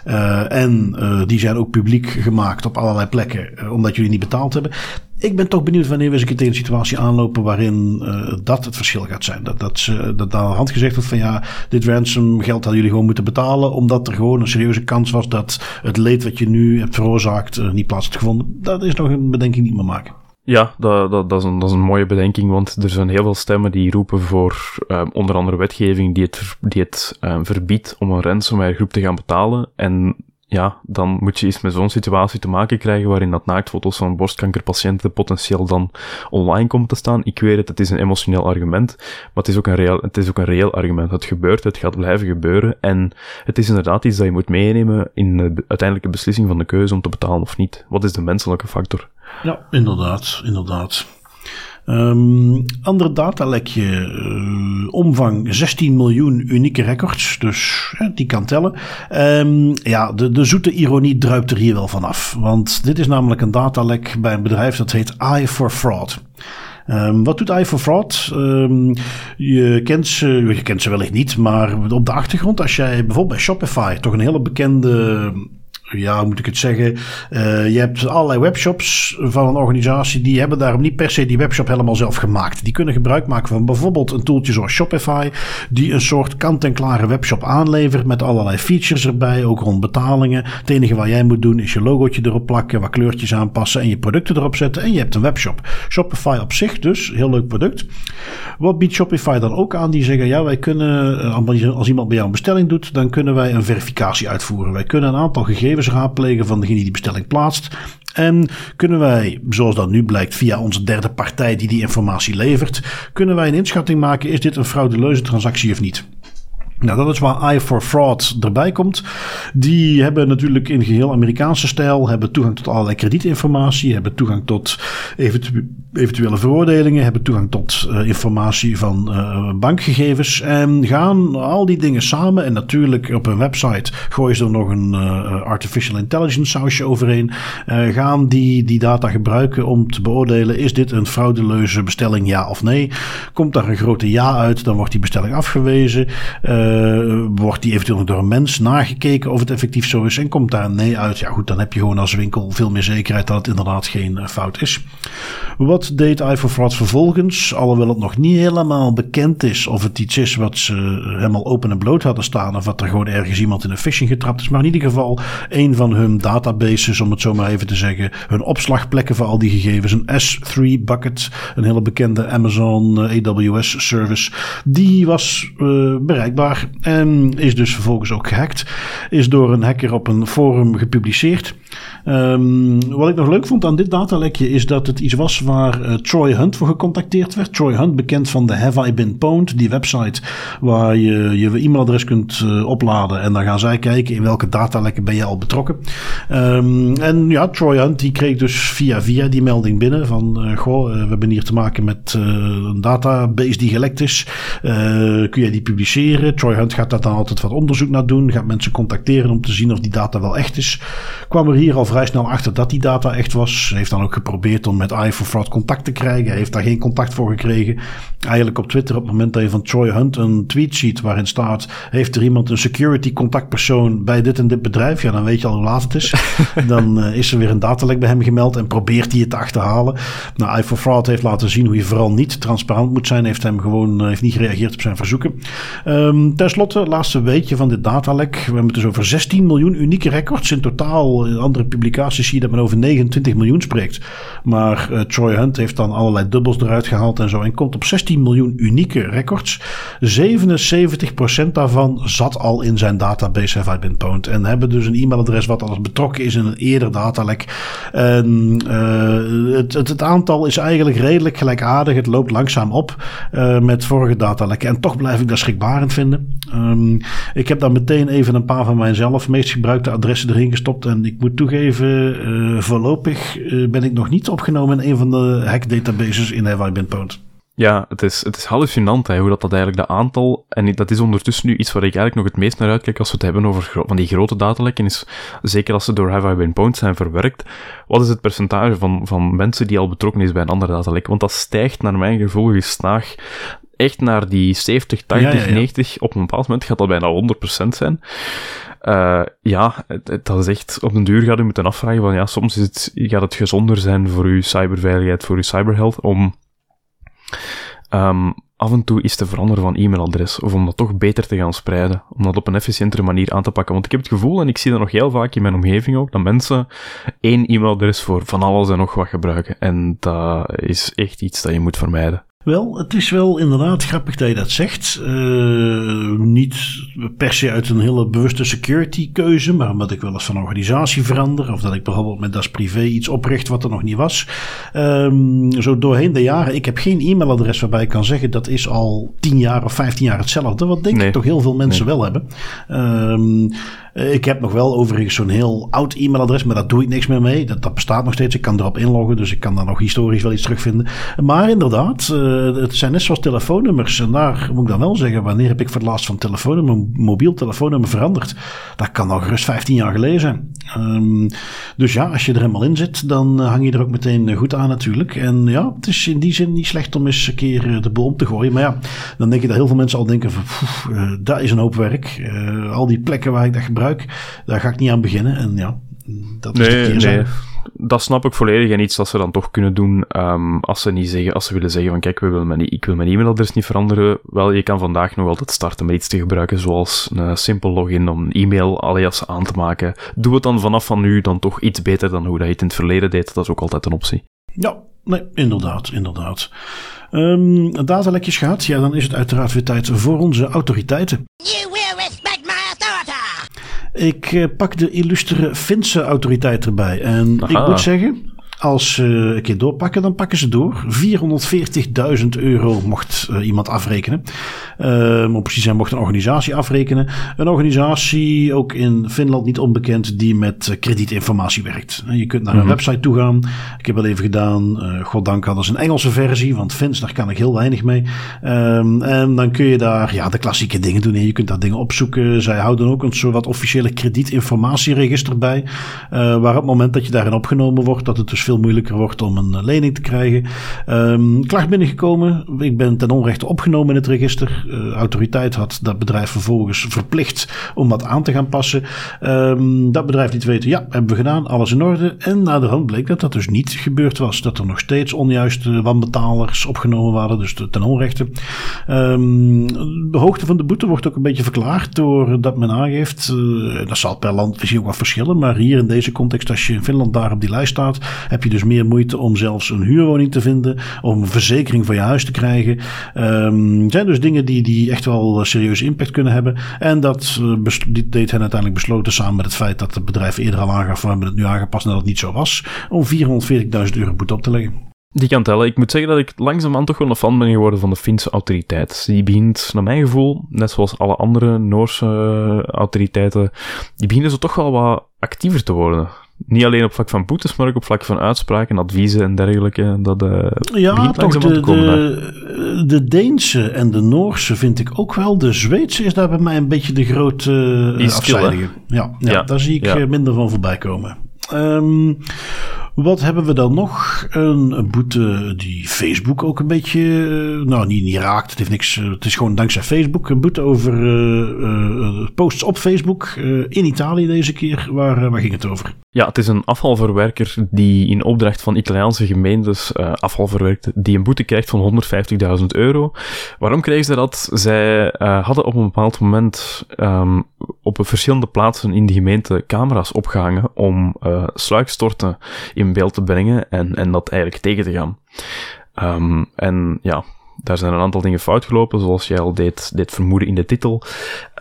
uh, en die zijn ook publiek gemaakt op allerlei plekken omdat jullie niet betaald hebben ik ben toch benieuwd wanneer we eens tegen een situatie aanlopen waarin uh, dat het verschil gaat zijn. Dat, dat, ze, dat aan de hand gezegd wordt van ja, dit ransom geld hadden jullie gewoon moeten betalen. Omdat er gewoon een serieuze kans was dat het leed wat je nu hebt veroorzaakt uh, niet plaats had gevonden. Dat is nog een bedenking niet meer maken. Ja, dat, dat, dat, is een, dat is een mooie bedenking, want er zijn heel veel stemmen die roepen voor um, onder andere wetgeving die het, die het um, verbiedt om een ransomware groep te gaan betalen. En ja, dan moet je eens met zo'n situatie te maken krijgen waarin dat naaktfoto's van borstkankerpatiënten potentieel dan online komen te staan. Ik weet het, het is een emotioneel argument, maar het is ook een reëel, het is ook een reëel argument. Het gebeurt, het gaat blijven gebeuren en het is inderdaad iets dat je moet meenemen in de uiteindelijke beslissing van de keuze om te betalen of niet. Wat is de menselijke factor? Ja, inderdaad, inderdaad. Um, andere datalekje, uh, omvang 16 miljoen unieke records, dus die kan tellen. Um, ja, de, de zoete ironie druipt er hier wel vanaf. Want dit is namelijk een datalek bij een bedrijf dat heet Eye for Fraud. Um, wat doet Eye for Fraud? Um, je, kent ze, je kent ze wellicht niet, maar op de achtergrond, als jij bijvoorbeeld bij Shopify, toch een hele bekende ja, hoe moet ik het zeggen? Uh, je hebt allerlei webshops van een organisatie die hebben daarom niet per se die webshop helemaal zelf gemaakt. Die kunnen gebruik maken van bijvoorbeeld een toeltje zoals Shopify, die een soort kant-en-klare webshop aanlevert met allerlei features erbij, ook rond betalingen. Het enige wat jij moet doen is je logootje erop plakken, wat kleurtjes aanpassen en je producten erop zetten en je hebt een webshop. Shopify op zich dus, heel leuk product. Wat biedt Shopify dan ook aan? Die zeggen, ja, wij kunnen, eh, als iemand bij jou een bestelling doet, dan kunnen wij een verificatie uitvoeren. Wij kunnen een aantal gegevens gegevens raadplegen van degene die die bestelling plaatst. En kunnen wij, zoals dat nu blijkt via onze derde partij die die informatie levert, kunnen wij een inschatting maken, is dit een fraudeleuze transactie of niet? Nou, dat is waar Eye for Fraud erbij komt. Die hebben natuurlijk in geheel Amerikaanse stijl, hebben toegang tot allerlei kredietinformatie, hebben toegang tot eventu eventuele veroordelingen, hebben toegang tot uh, informatie van uh, bankgegevens en gaan al die dingen samen. En natuurlijk op hun website gooien ze er nog een uh, artificial intelligence sausje overheen. gaan die, die data gebruiken om te beoordelen, is dit een fraudeleuze bestelling, ja of nee? Komt daar een grote ja uit, dan wordt die bestelling afgewezen. Wordt die eventueel door een mens nagekeken of het effectief zo is en komt daar een nee uit, ja goed, dan heb je gewoon als winkel veel meer zekerheid dat het inderdaad geen fout is. Wat deed iForFraud vervolgens, alhoewel het nog niet helemaal bekend is of het iets is wat ze helemaal open en bloot hadden staan of wat er gewoon ergens iemand in een phishing getrapt is, maar in ieder geval een van hun databases, om het zo maar even te zeggen, hun opslagplekken voor al die gegevens, een S3 bucket, een hele bekende Amazon uh, AWS service, die was bereikbaar en is dus vervolgens ook gehackt. Is door een hacker op een forum gepubliceerd. Um, wat ik nog leuk vond aan dit datalekje is dat het iets was waar uh, Troy Hunt voor gecontacteerd werd. Troy Hunt, bekend van de Have I Been Pwned, die website waar je je e-mailadres kunt uh, opladen en dan gaan zij kijken in welke datalekken ben je al betrokken. Um, en ja, Troy Hunt die kreeg dus via via die melding binnen van uh, goh, we hebben hier te maken met een database die gelekt is. kun jij die publiceren? Troy Hunt gaat daar dan altijd wat onderzoek naar doen, gaat mensen contacteren om te zien of die data wel echt is. Kwam er hier al vrij snel achter dat die data echt was. Heeft dan ook geprobeerd om met iForFraud contact te krijgen. Heeft daar geen contact voor gekregen. Eigenlijk op Twitter op het moment dat je van Troy Hunt een tweet ziet waarin staat... heeft er iemand een security contactpersoon bij dit en dit bedrijf? Ja, dan weet je al hoe laat het is. dan uh, is er weer een datalek bij hem gemeld en probeert hij het te achterhalen. Nou, iForFraud heeft laten zien hoe je vooral niet transparant moet zijn. Heeft hem gewoon uh, heeft niet gereageerd op zijn verzoeken. Um, ten slotte, laatste weetje van dit datalek. We hebben het dus over 16 miljoen unieke records in totaal. Andere publicaties zie je dat men over 29 miljoen spreekt. Maar uh, Troy Hunt heeft dan allerlei dubbels eruit gehaald en zo. En komt op 16 miljoen unieke records. 77% daarvan zat al in zijn database Have I Been. En hebben dus een e-mailadres wat al betrokken is in een eerder datalek. En uh, het, het, het, aantal is eigenlijk redelijk gelijkaardig. Het loopt langzaam op uh, met vorige datalekken. En toch blijf ik dat schrikbarend vinden. Um, ik heb dan meteen even een paar van mijn zelf meest gebruikte adressen erin gestopt. En ik moet toegeven, uh, voorlopig uh, ben ik nog niet opgenomen in een van de hack databases in Have I Been Pwned. Ja, het is, het is hallucinant hè, hoe dat, dat eigenlijk de aantal, en dat is ondertussen nu iets waar ik eigenlijk nog het meest naar uitkijk als we het hebben over van die grote datalekken, is zeker als ze door Have I Been Pwned zijn verwerkt, wat is het percentage van, van mensen die al betrokken is bij een ander datalek? Want dat stijgt naar mijn gevoel gestaag echt naar die 70, 80, ja, ja, ja. 90. Op een bepaald moment gaat dat bijna 100% zijn. Uh, ja, het, dat is echt, op den duur gaat u moeten afvragen van, ja, soms is het, gaat het gezonder zijn voor uw cyberveiligheid, voor uw cyberhealth, om um, af en toe is te veranderen van e-mailadres, of om dat toch beter te gaan spreiden, om dat op een efficiëntere manier aan te pakken. Want ik heb het gevoel, en ik zie dat nog heel vaak in mijn omgeving ook, dat mensen één e-mailadres voor van alles en nog wat gebruiken. En dat is echt iets dat je moet vermijden. Wel, het is wel inderdaad grappig dat je dat zegt. Uh, niet per se uit een hele bewuste security keuze, maar omdat ik wel eens van organisatie verander. Of dat ik bijvoorbeeld met Das Privé iets opricht wat er nog niet was. Um, zo doorheen de jaren. Ik heb geen e-mailadres waarbij ik kan zeggen dat is al 10 jaar of 15 jaar hetzelfde. Wat denk ik toch heel veel mensen wel hebben. Um, eh, ik heb nog wel overigens zo'n heel oud e-mailadres, maar daar doe ik niks meer mee. Dat, dat bestaat nog steeds. Ik kan erop inloggen, dus ik kan daar nog historisch wel iets terugvinden. Maar inderdaad, uh, het zijn net zoals telefoonnummers. En daar moet ik dan wel zeggen, wanneer heb ik voor het laatst van telefoonnummer, mobiel telefoonnummer veranderd? Dat kan al gerust 15 jaar geleden zijn. Um, dus ja, als je er helemaal in zit, dan hang je er ook meteen goed aan natuurlijk. En ja, het is in die zin niet slecht om eens een keer de boel om te gooien. Maar ja, dan denk je dat heel veel mensen al denken van, pff, uh, dat is een hoop werk. Uh, al die plekken waar ik dat gebruik daar ga ik niet aan beginnen. En ja, dat is nee, de nee. Dat snap ik volledig en iets dat ze dan toch kunnen doen um, als ze niet zeggen, als ze willen zeggen van kijk, we willen mijn, ik wil mijn e-mailadres niet veranderen. Wel, je kan vandaag nog altijd starten met iets te gebruiken zoals een simpel login om een e-mail alias aan te maken. Doe het dan vanaf van nu dan toch iets beter dan hoe dat je het in het verleden deed. Dat is ook altijd een optie. Ja, nee, inderdaad, inderdaad. Um, datalekjes gaat, ja, dan is het uiteraard weer tijd voor onze autoriteiten. You will ik uh, pak de illustere Finse autoriteit erbij. En ik moet zeggen, als ze een keer doorpakken, dan pakken ze door. 440.000 euro mocht uh, iemand afrekenen. Uh, om precies zijn, mocht een organisatie afrekenen. Een organisatie, ook in Finland niet onbekend, die met kredietinformatie werkt. Je kunt naar een mhm. website toe gaan. Ik heb wel even gedaan. Uh, goddank hadden ze een Engelse versie, want Fins, daar kan ik heel weinig mee. Um, en dan kun je daar ja, de klassieke dingen doen. Je kunt daar dingen opzoeken. Zij houden ook een soort officiële kredietinformatieregister bij. waar op het moment dat je daarin opgenomen wordt, dat het dus veel moeilijker wordt om een lening te krijgen. Um, klacht binnengekomen. Ik ben ten onrechte opgenomen in het register. Uh, autoriteit had dat bedrijf vervolgens verplicht om wat aan te gaan passen. Um, dat bedrijf liet weten, ja, hebben we gedaan, alles in orde. En na de hand bleek dat dat dus niet gebeurd was. Dat er nog steeds onjuiste wanbetalers opgenomen waren, dus ten onrechte. Um, de hoogte van de boete wordt ook een beetje verklaard doordat men aangeeft, uh, dat zal per land misschien ook wat verschillen, maar hier in deze context, als je in Finland daar op die lijst staat, heb je dus meer moeite om zelfs een huurwoning te vinden, om een verzekering van je huis te krijgen. Um, zijn dus dingen die, die echt wel serieuze impact kunnen hebben. En dat uh, deed hen uiteindelijk besloten samen met het feit dat het bedrijf eerder al aangaf, we hebben het nu aangepast en dat het niet zo was, om 440.000 euro boete op te leggen. Die kan tellen. Ik moet zeggen dat ik langzaamaan toch wel een fan ben geworden van de Finse autoriteit. Die begint, naar mijn gevoel, net zoals alle andere Noorse autoriteiten, die beginnen zo toch wel wat actiever te worden. Niet alleen op vlak van boetes, maar ook op vlak van uitspraken, adviezen en dergelijke. Dat uh, ja, toch de, de, de, Deense en de Noorse vind ik ook wel. De Zweedse is daar bij mij een beetje de grote uh, afzijdige. Ja, ja, ja, daar zie ik ja. minder van voorbij komen. Um, wat hebben we dan nog? Een boete die Facebook ook een beetje, eh, nou niet, niet raakt. Het heeft niks, eh, het is gewoon dankzij Facebook. Een boete over uh, posts op Facebook in Italië deze keer. Waar, waar ging het over? Ja, het is een afvalverwerker die in opdracht van Italiaanse gemeentes uh, afval verwerkt, die een boete krijgt van 150.000 euro. Waarom kregen ze dat? Zij hadden op een bepaald moment um, op verschillende plaatsen in de gemeente camera's opgehangen om sluikstorten in beeld te brengen en, en dat eigenlijk tegen te gaan. Um, en ja, daar zijn een aantal dingen fout gelopen, zoals jij al deed, deed vermoeden in de titel.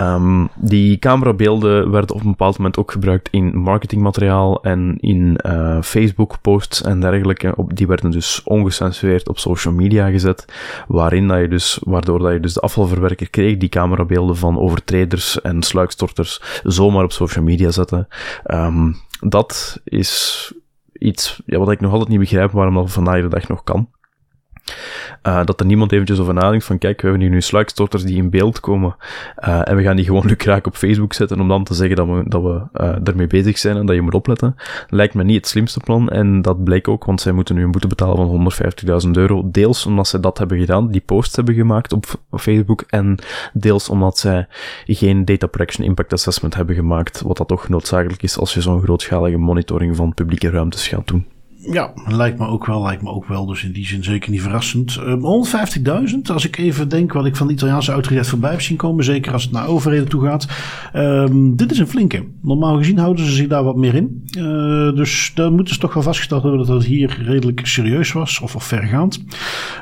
Um, die camerabeelden werden op een bepaald moment ook gebruikt in marketingmateriaal en in uh, Facebook-posts en dergelijke. Op, die werden dus ongecensureerd op social media gezet, waarin dat je dus, waardoor dat je dus de afvalverwerker kreeg die camerabeelden van overtreders en sluikstorters zomaar op social media zetten. Um, dat is iets ja, wat ik nog altijd niet begrijp waarom dat vandaag de dag nog kan. Uh, dat er niemand eventjes over nadenkt van kijk, we hebben hier nu sluikstorters die in beeld komen uh, en we gaan die gewoon lukraak op Facebook zetten om dan te zeggen dat we, dat we uh, ermee bezig zijn en dat je moet opletten. Lijkt me niet het slimste plan en dat bleek ook, want zij moeten nu een boete betalen van 150.000 euro. Deels omdat zij dat hebben gedaan, die posts hebben gemaakt op Facebook en deels omdat zij geen data protection impact assessment hebben gemaakt, wat dat toch noodzakelijk is als je zo'n grootschalige monitoring van publieke ruimtes gaat doen. Ja, lijkt me ook wel, lijkt me ook wel. Dus in die zin zeker niet verrassend. Uh, 150.000, als ik even denk wat ik van de Italiaanse autoriteit voorbij heb zien komen. Zeker als het naar overheden toe gaat. Um, dit is een flinke. Normaal gezien houden ze zich daar wat meer in. Uh, dus daar moeten ze toch wel vastgesteld hebben dat het hier redelijk serieus was. Of, of vergaand.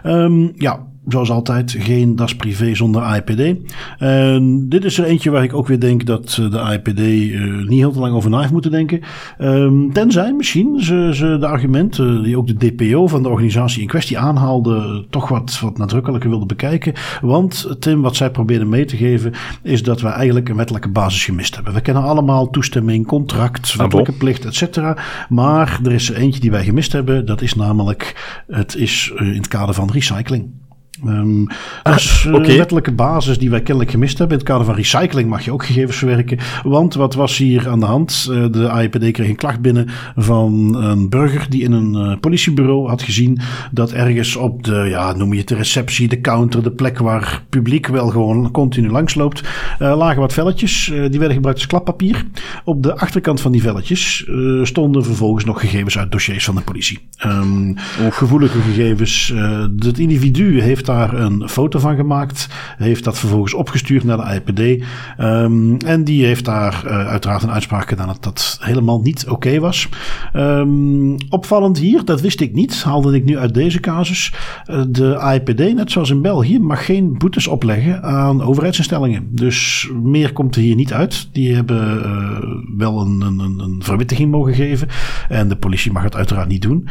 Um, ja, zoals altijd, geen DAS privé zonder AIPD. En dit is er eentje waar ik ook weer denk dat de AIPD uh, niet heel te lang over na heeft moeten denken. Um, tenzij misschien ze, ze de argumenten die ook de DPO van de organisatie in kwestie aanhaalde, toch wat, wat nadrukkelijker wilde bekijken. Want Tim, wat zij probeerden mee te geven, is dat we eigenlijk een wettelijke basis gemist hebben. We kennen allemaal toestemming, contract, ah, wettelijke ah, plicht, et cetera. Maar er is er eentje die wij gemist hebben. Dat is namelijk, het is in het kader van recycling. Um, dus ah, okay. wettelijke basis die wij kennelijk gemist hebben. In het kader van recycling mag je ook gegevens verwerken. Want wat was hier aan de hand? Uh, de AIPD kreeg een klacht binnen van een burger die in een uh, politiebureau had gezien dat ergens op de, ja, noem je het de receptie, de counter, de plek waar publiek wel gewoon continu langsloopt, uh, lagen wat velletjes. die werden gebruikt als klappapier. Op de achterkant van die velletjes stonden vervolgens nog gegevens uit dossiers van de politie. Um, gevoelige gegevens. het individu heeft daar een foto van gemaakt. Heeft dat vervolgens opgestuurd naar de IPD. Ehm, en die heeft daar uh, uiteraard een uitspraak gedaan dat dat helemaal niet oké was. Um, opvallend hier, dat wist ik niet, haalde ik nu uit deze casus. Uh, de IPD, net zoals in België, mag geen boetes opleggen aan overheidsinstellingen. Dus meer komt er hier niet uit. Die hebben uh, wel een, een, een verwittiging mogen geven. En de politie mag het uiteraard niet doen.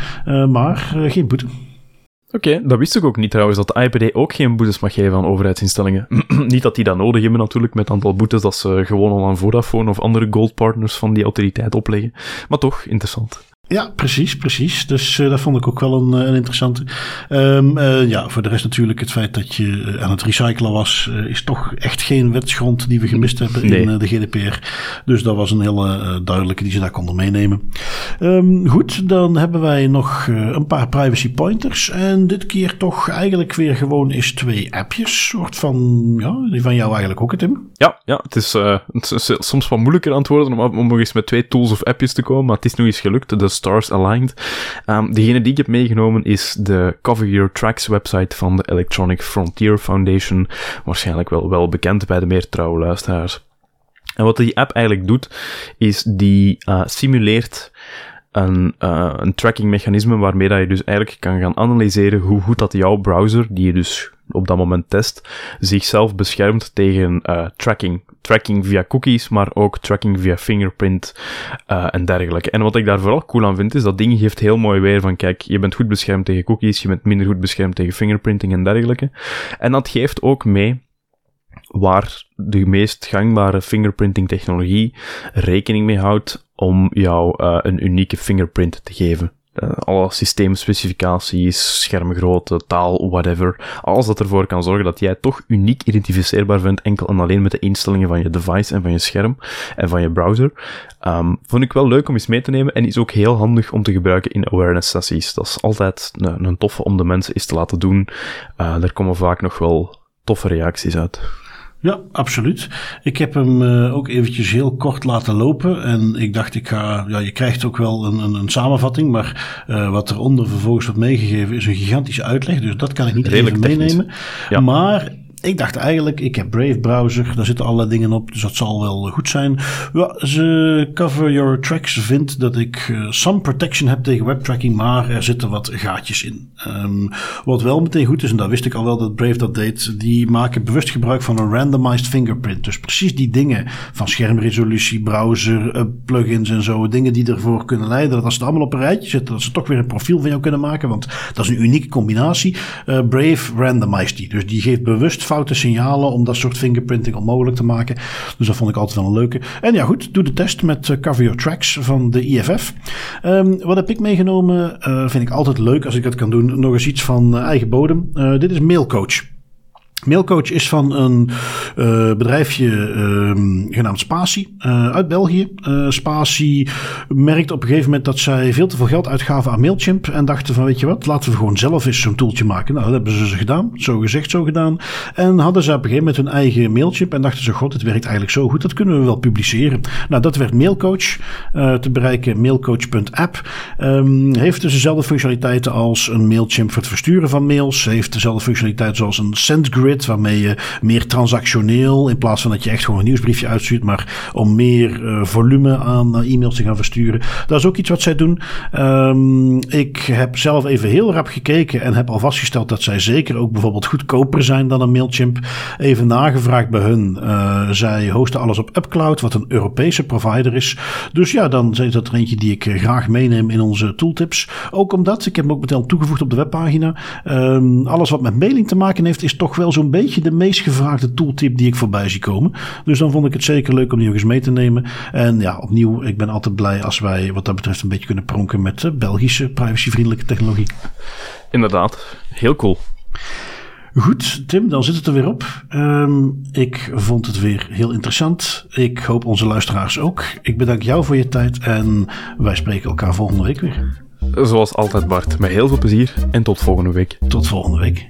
maar geen boete. Oké, dat wist ik ook niet trouwens, dat de IPD ook geen boetes mag geven aan overheidsinstellingen. niet dat die dat nodig hebben natuurlijk, met het aantal boetes dat ze gewoon al aan Vodafone of andere goldpartners van die autoriteit opleggen. Maar toch, interessant. Ja, precies, precies. Dus uh, dat vond ik ook wel een, eh, een interessante. Um, uh, ja, voor de rest natuurlijk het feit dat je aan het recyclen was, is toch echt geen wetsgrond die we gemist hebben nee. in de GDPR. Dus dat was een hele duidelijke die ze daar konden meenemen. Um, goed, dan hebben wij nog een paar privacy pointers. En dit keer toch eigenlijk weer gewoon is twee appjes. Soort van, ja, die van jou eigenlijk ook, Tim? Ja, ja het, is, het is soms wat moeilijker antwoorden om, om nog eens met twee tools of appjes te komen, maar het is nu eens gelukt. Dus stars aligned. Um, degene die ik heb meegenomen is de Cover Your Tracks website van de Electronic Frontier Foundation. Waarschijnlijk wel, wel bekend bij de meer trouwe luisteraars. En wat die app eigenlijk doet, is die uh, simuleert een, uh, een tracking mechanisme waarmee dat je dus eigenlijk kan gaan analyseren hoe goed dat jouw browser, die je dus op dat moment test, zichzelf beschermt tegen uh, tracking. Tracking via cookies, maar ook tracking via fingerprint uh, en dergelijke. En wat ik daar vooral cool aan vind, is dat ding geeft heel mooi weer van kijk, je bent goed beschermd tegen cookies, je bent minder goed beschermd tegen fingerprinting en dergelijke. En dat geeft ook mee waar de meest gangbare fingerprinting technologie rekening mee houdt om jou uh, een unieke fingerprint te geven. Uh, alle systeemspecificaties, schermgrootte, taal, whatever. Alles dat ervoor kan zorgen dat jij toch uniek identificeerbaar bent, enkel en alleen met de instellingen van je device en van je scherm en van je browser. Um, vond ik wel leuk om eens mee te nemen en is ook heel handig om te gebruiken in awareness sessies. Dat is altijd een, een toffe om de mensen eens te laten doen. Daar komen vaak nog wel toffe reacties uit. Ja, absoluut. Ik heb hem uh, ook eventjes heel kort laten lopen. En ik dacht, ik ga. Ja, je krijgt ook wel een, een, een samenvatting. Maar uh, wat eronder vervolgens wordt meegegeven is een gigantische uitleg. Dus dat kan ik niet Redelijk even meenemen. Ja. Maar ik dacht eigenlijk, ik heb Brave browser, daar zitten allerlei dingen op, dus dat zal wel goed zijn. Ze Cover Your Tracks vindt dat ik uh, some protection heb tegen webtracking, maar er zitten wat gaatjes in. Um, wat wel meteen goed is, en daar wist ik al wel dat Brave dat deed, die maken bewust gebruik van een randomized fingerprint. Dus precies die dingen van schermresolutie, browser, uh, plugins en zo, dingen die ervoor kunnen leiden dat als ze het allemaal op een rijtje zitten, dat ze toch weer een profiel van jou kunnen maken, want dat is een unieke combinatie. Uh, Brave randomized die, dus die geeft bewust foute signalen om dat soort fingerprinting onmogelijk te maken. Dus dat vond ik altijd wel een leuke. En ja, goed, doe de test met uh, Cover Your Tracks van de IFF. Um, wat heb ik meegenomen? Uh, vind ik altijd leuk als ik dat kan doen. Nog eens iets van uh, eigen bodem. dit is Mailcoach. Mailcoach is van een uh, bedrijfje uh, genaamd Spatie uh, uit België. Spatie merkte op een gegeven moment dat zij veel te veel geld uitgaven aan Mailchimp. En dachten van weet je wat, laten we gewoon zelf eens zo'n toeltje maken. Nou, dat hebben ze gedaan. Zo gezegd, zo gedaan. En hadden ze op een gegeven moment hun eigen Mailchimp. En dachten ze, god, het werkt eigenlijk zo goed. Dat kunnen we wel publiceren. Nou, dat werd Mailcoach. te bereiken mailcoach.app. Um, heeft dus dezelfde functionaliteiten als een Mailchimp voor het versturen van mails. Heeft dezelfde functionaliteiten zoals een SendGrid waarmee je meer transactioneel, in plaats van dat je echt gewoon een nieuwsbriefje uitstuurt, maar om meer uh, volume aan uh, e-mails te gaan versturen. Dat is ook iets wat zij doen. Um, ik heb zelf even heel rap gekeken en heb al vastgesteld dat zij zeker ook bijvoorbeeld goedkoper zijn dan een Mailchimp. Even nagevraagd bij hun. Uh, zij hosten alles op UpCloud, wat een Europese provider is. Dus ja, dan is dat er eentje die ik graag meeneem in onze tooltips. Ook omdat, ik heb hem ook meteen toegevoegd op de webpagina. Um, alles wat met mailing te maken heeft, is toch wel zo een beetje de meest gevraagde tooltip die ik voorbij zie komen. Dus dan vond ik het zeker leuk om die nog eens mee te nemen. En ja, opnieuw, ik ben altijd blij als wij wat dat betreft een beetje kunnen pronken met Belgische privacyvriendelijke technologie. Inderdaad, heel cool. Goed, Tim, dan zit het er weer op. Um, ik vond het weer heel interessant. Ik hoop onze luisteraars ook. Ik bedank jou voor je tijd en wij spreken elkaar volgende week weer. Zoals altijd, Bart. Met heel veel plezier en tot volgende week. Tot volgende week.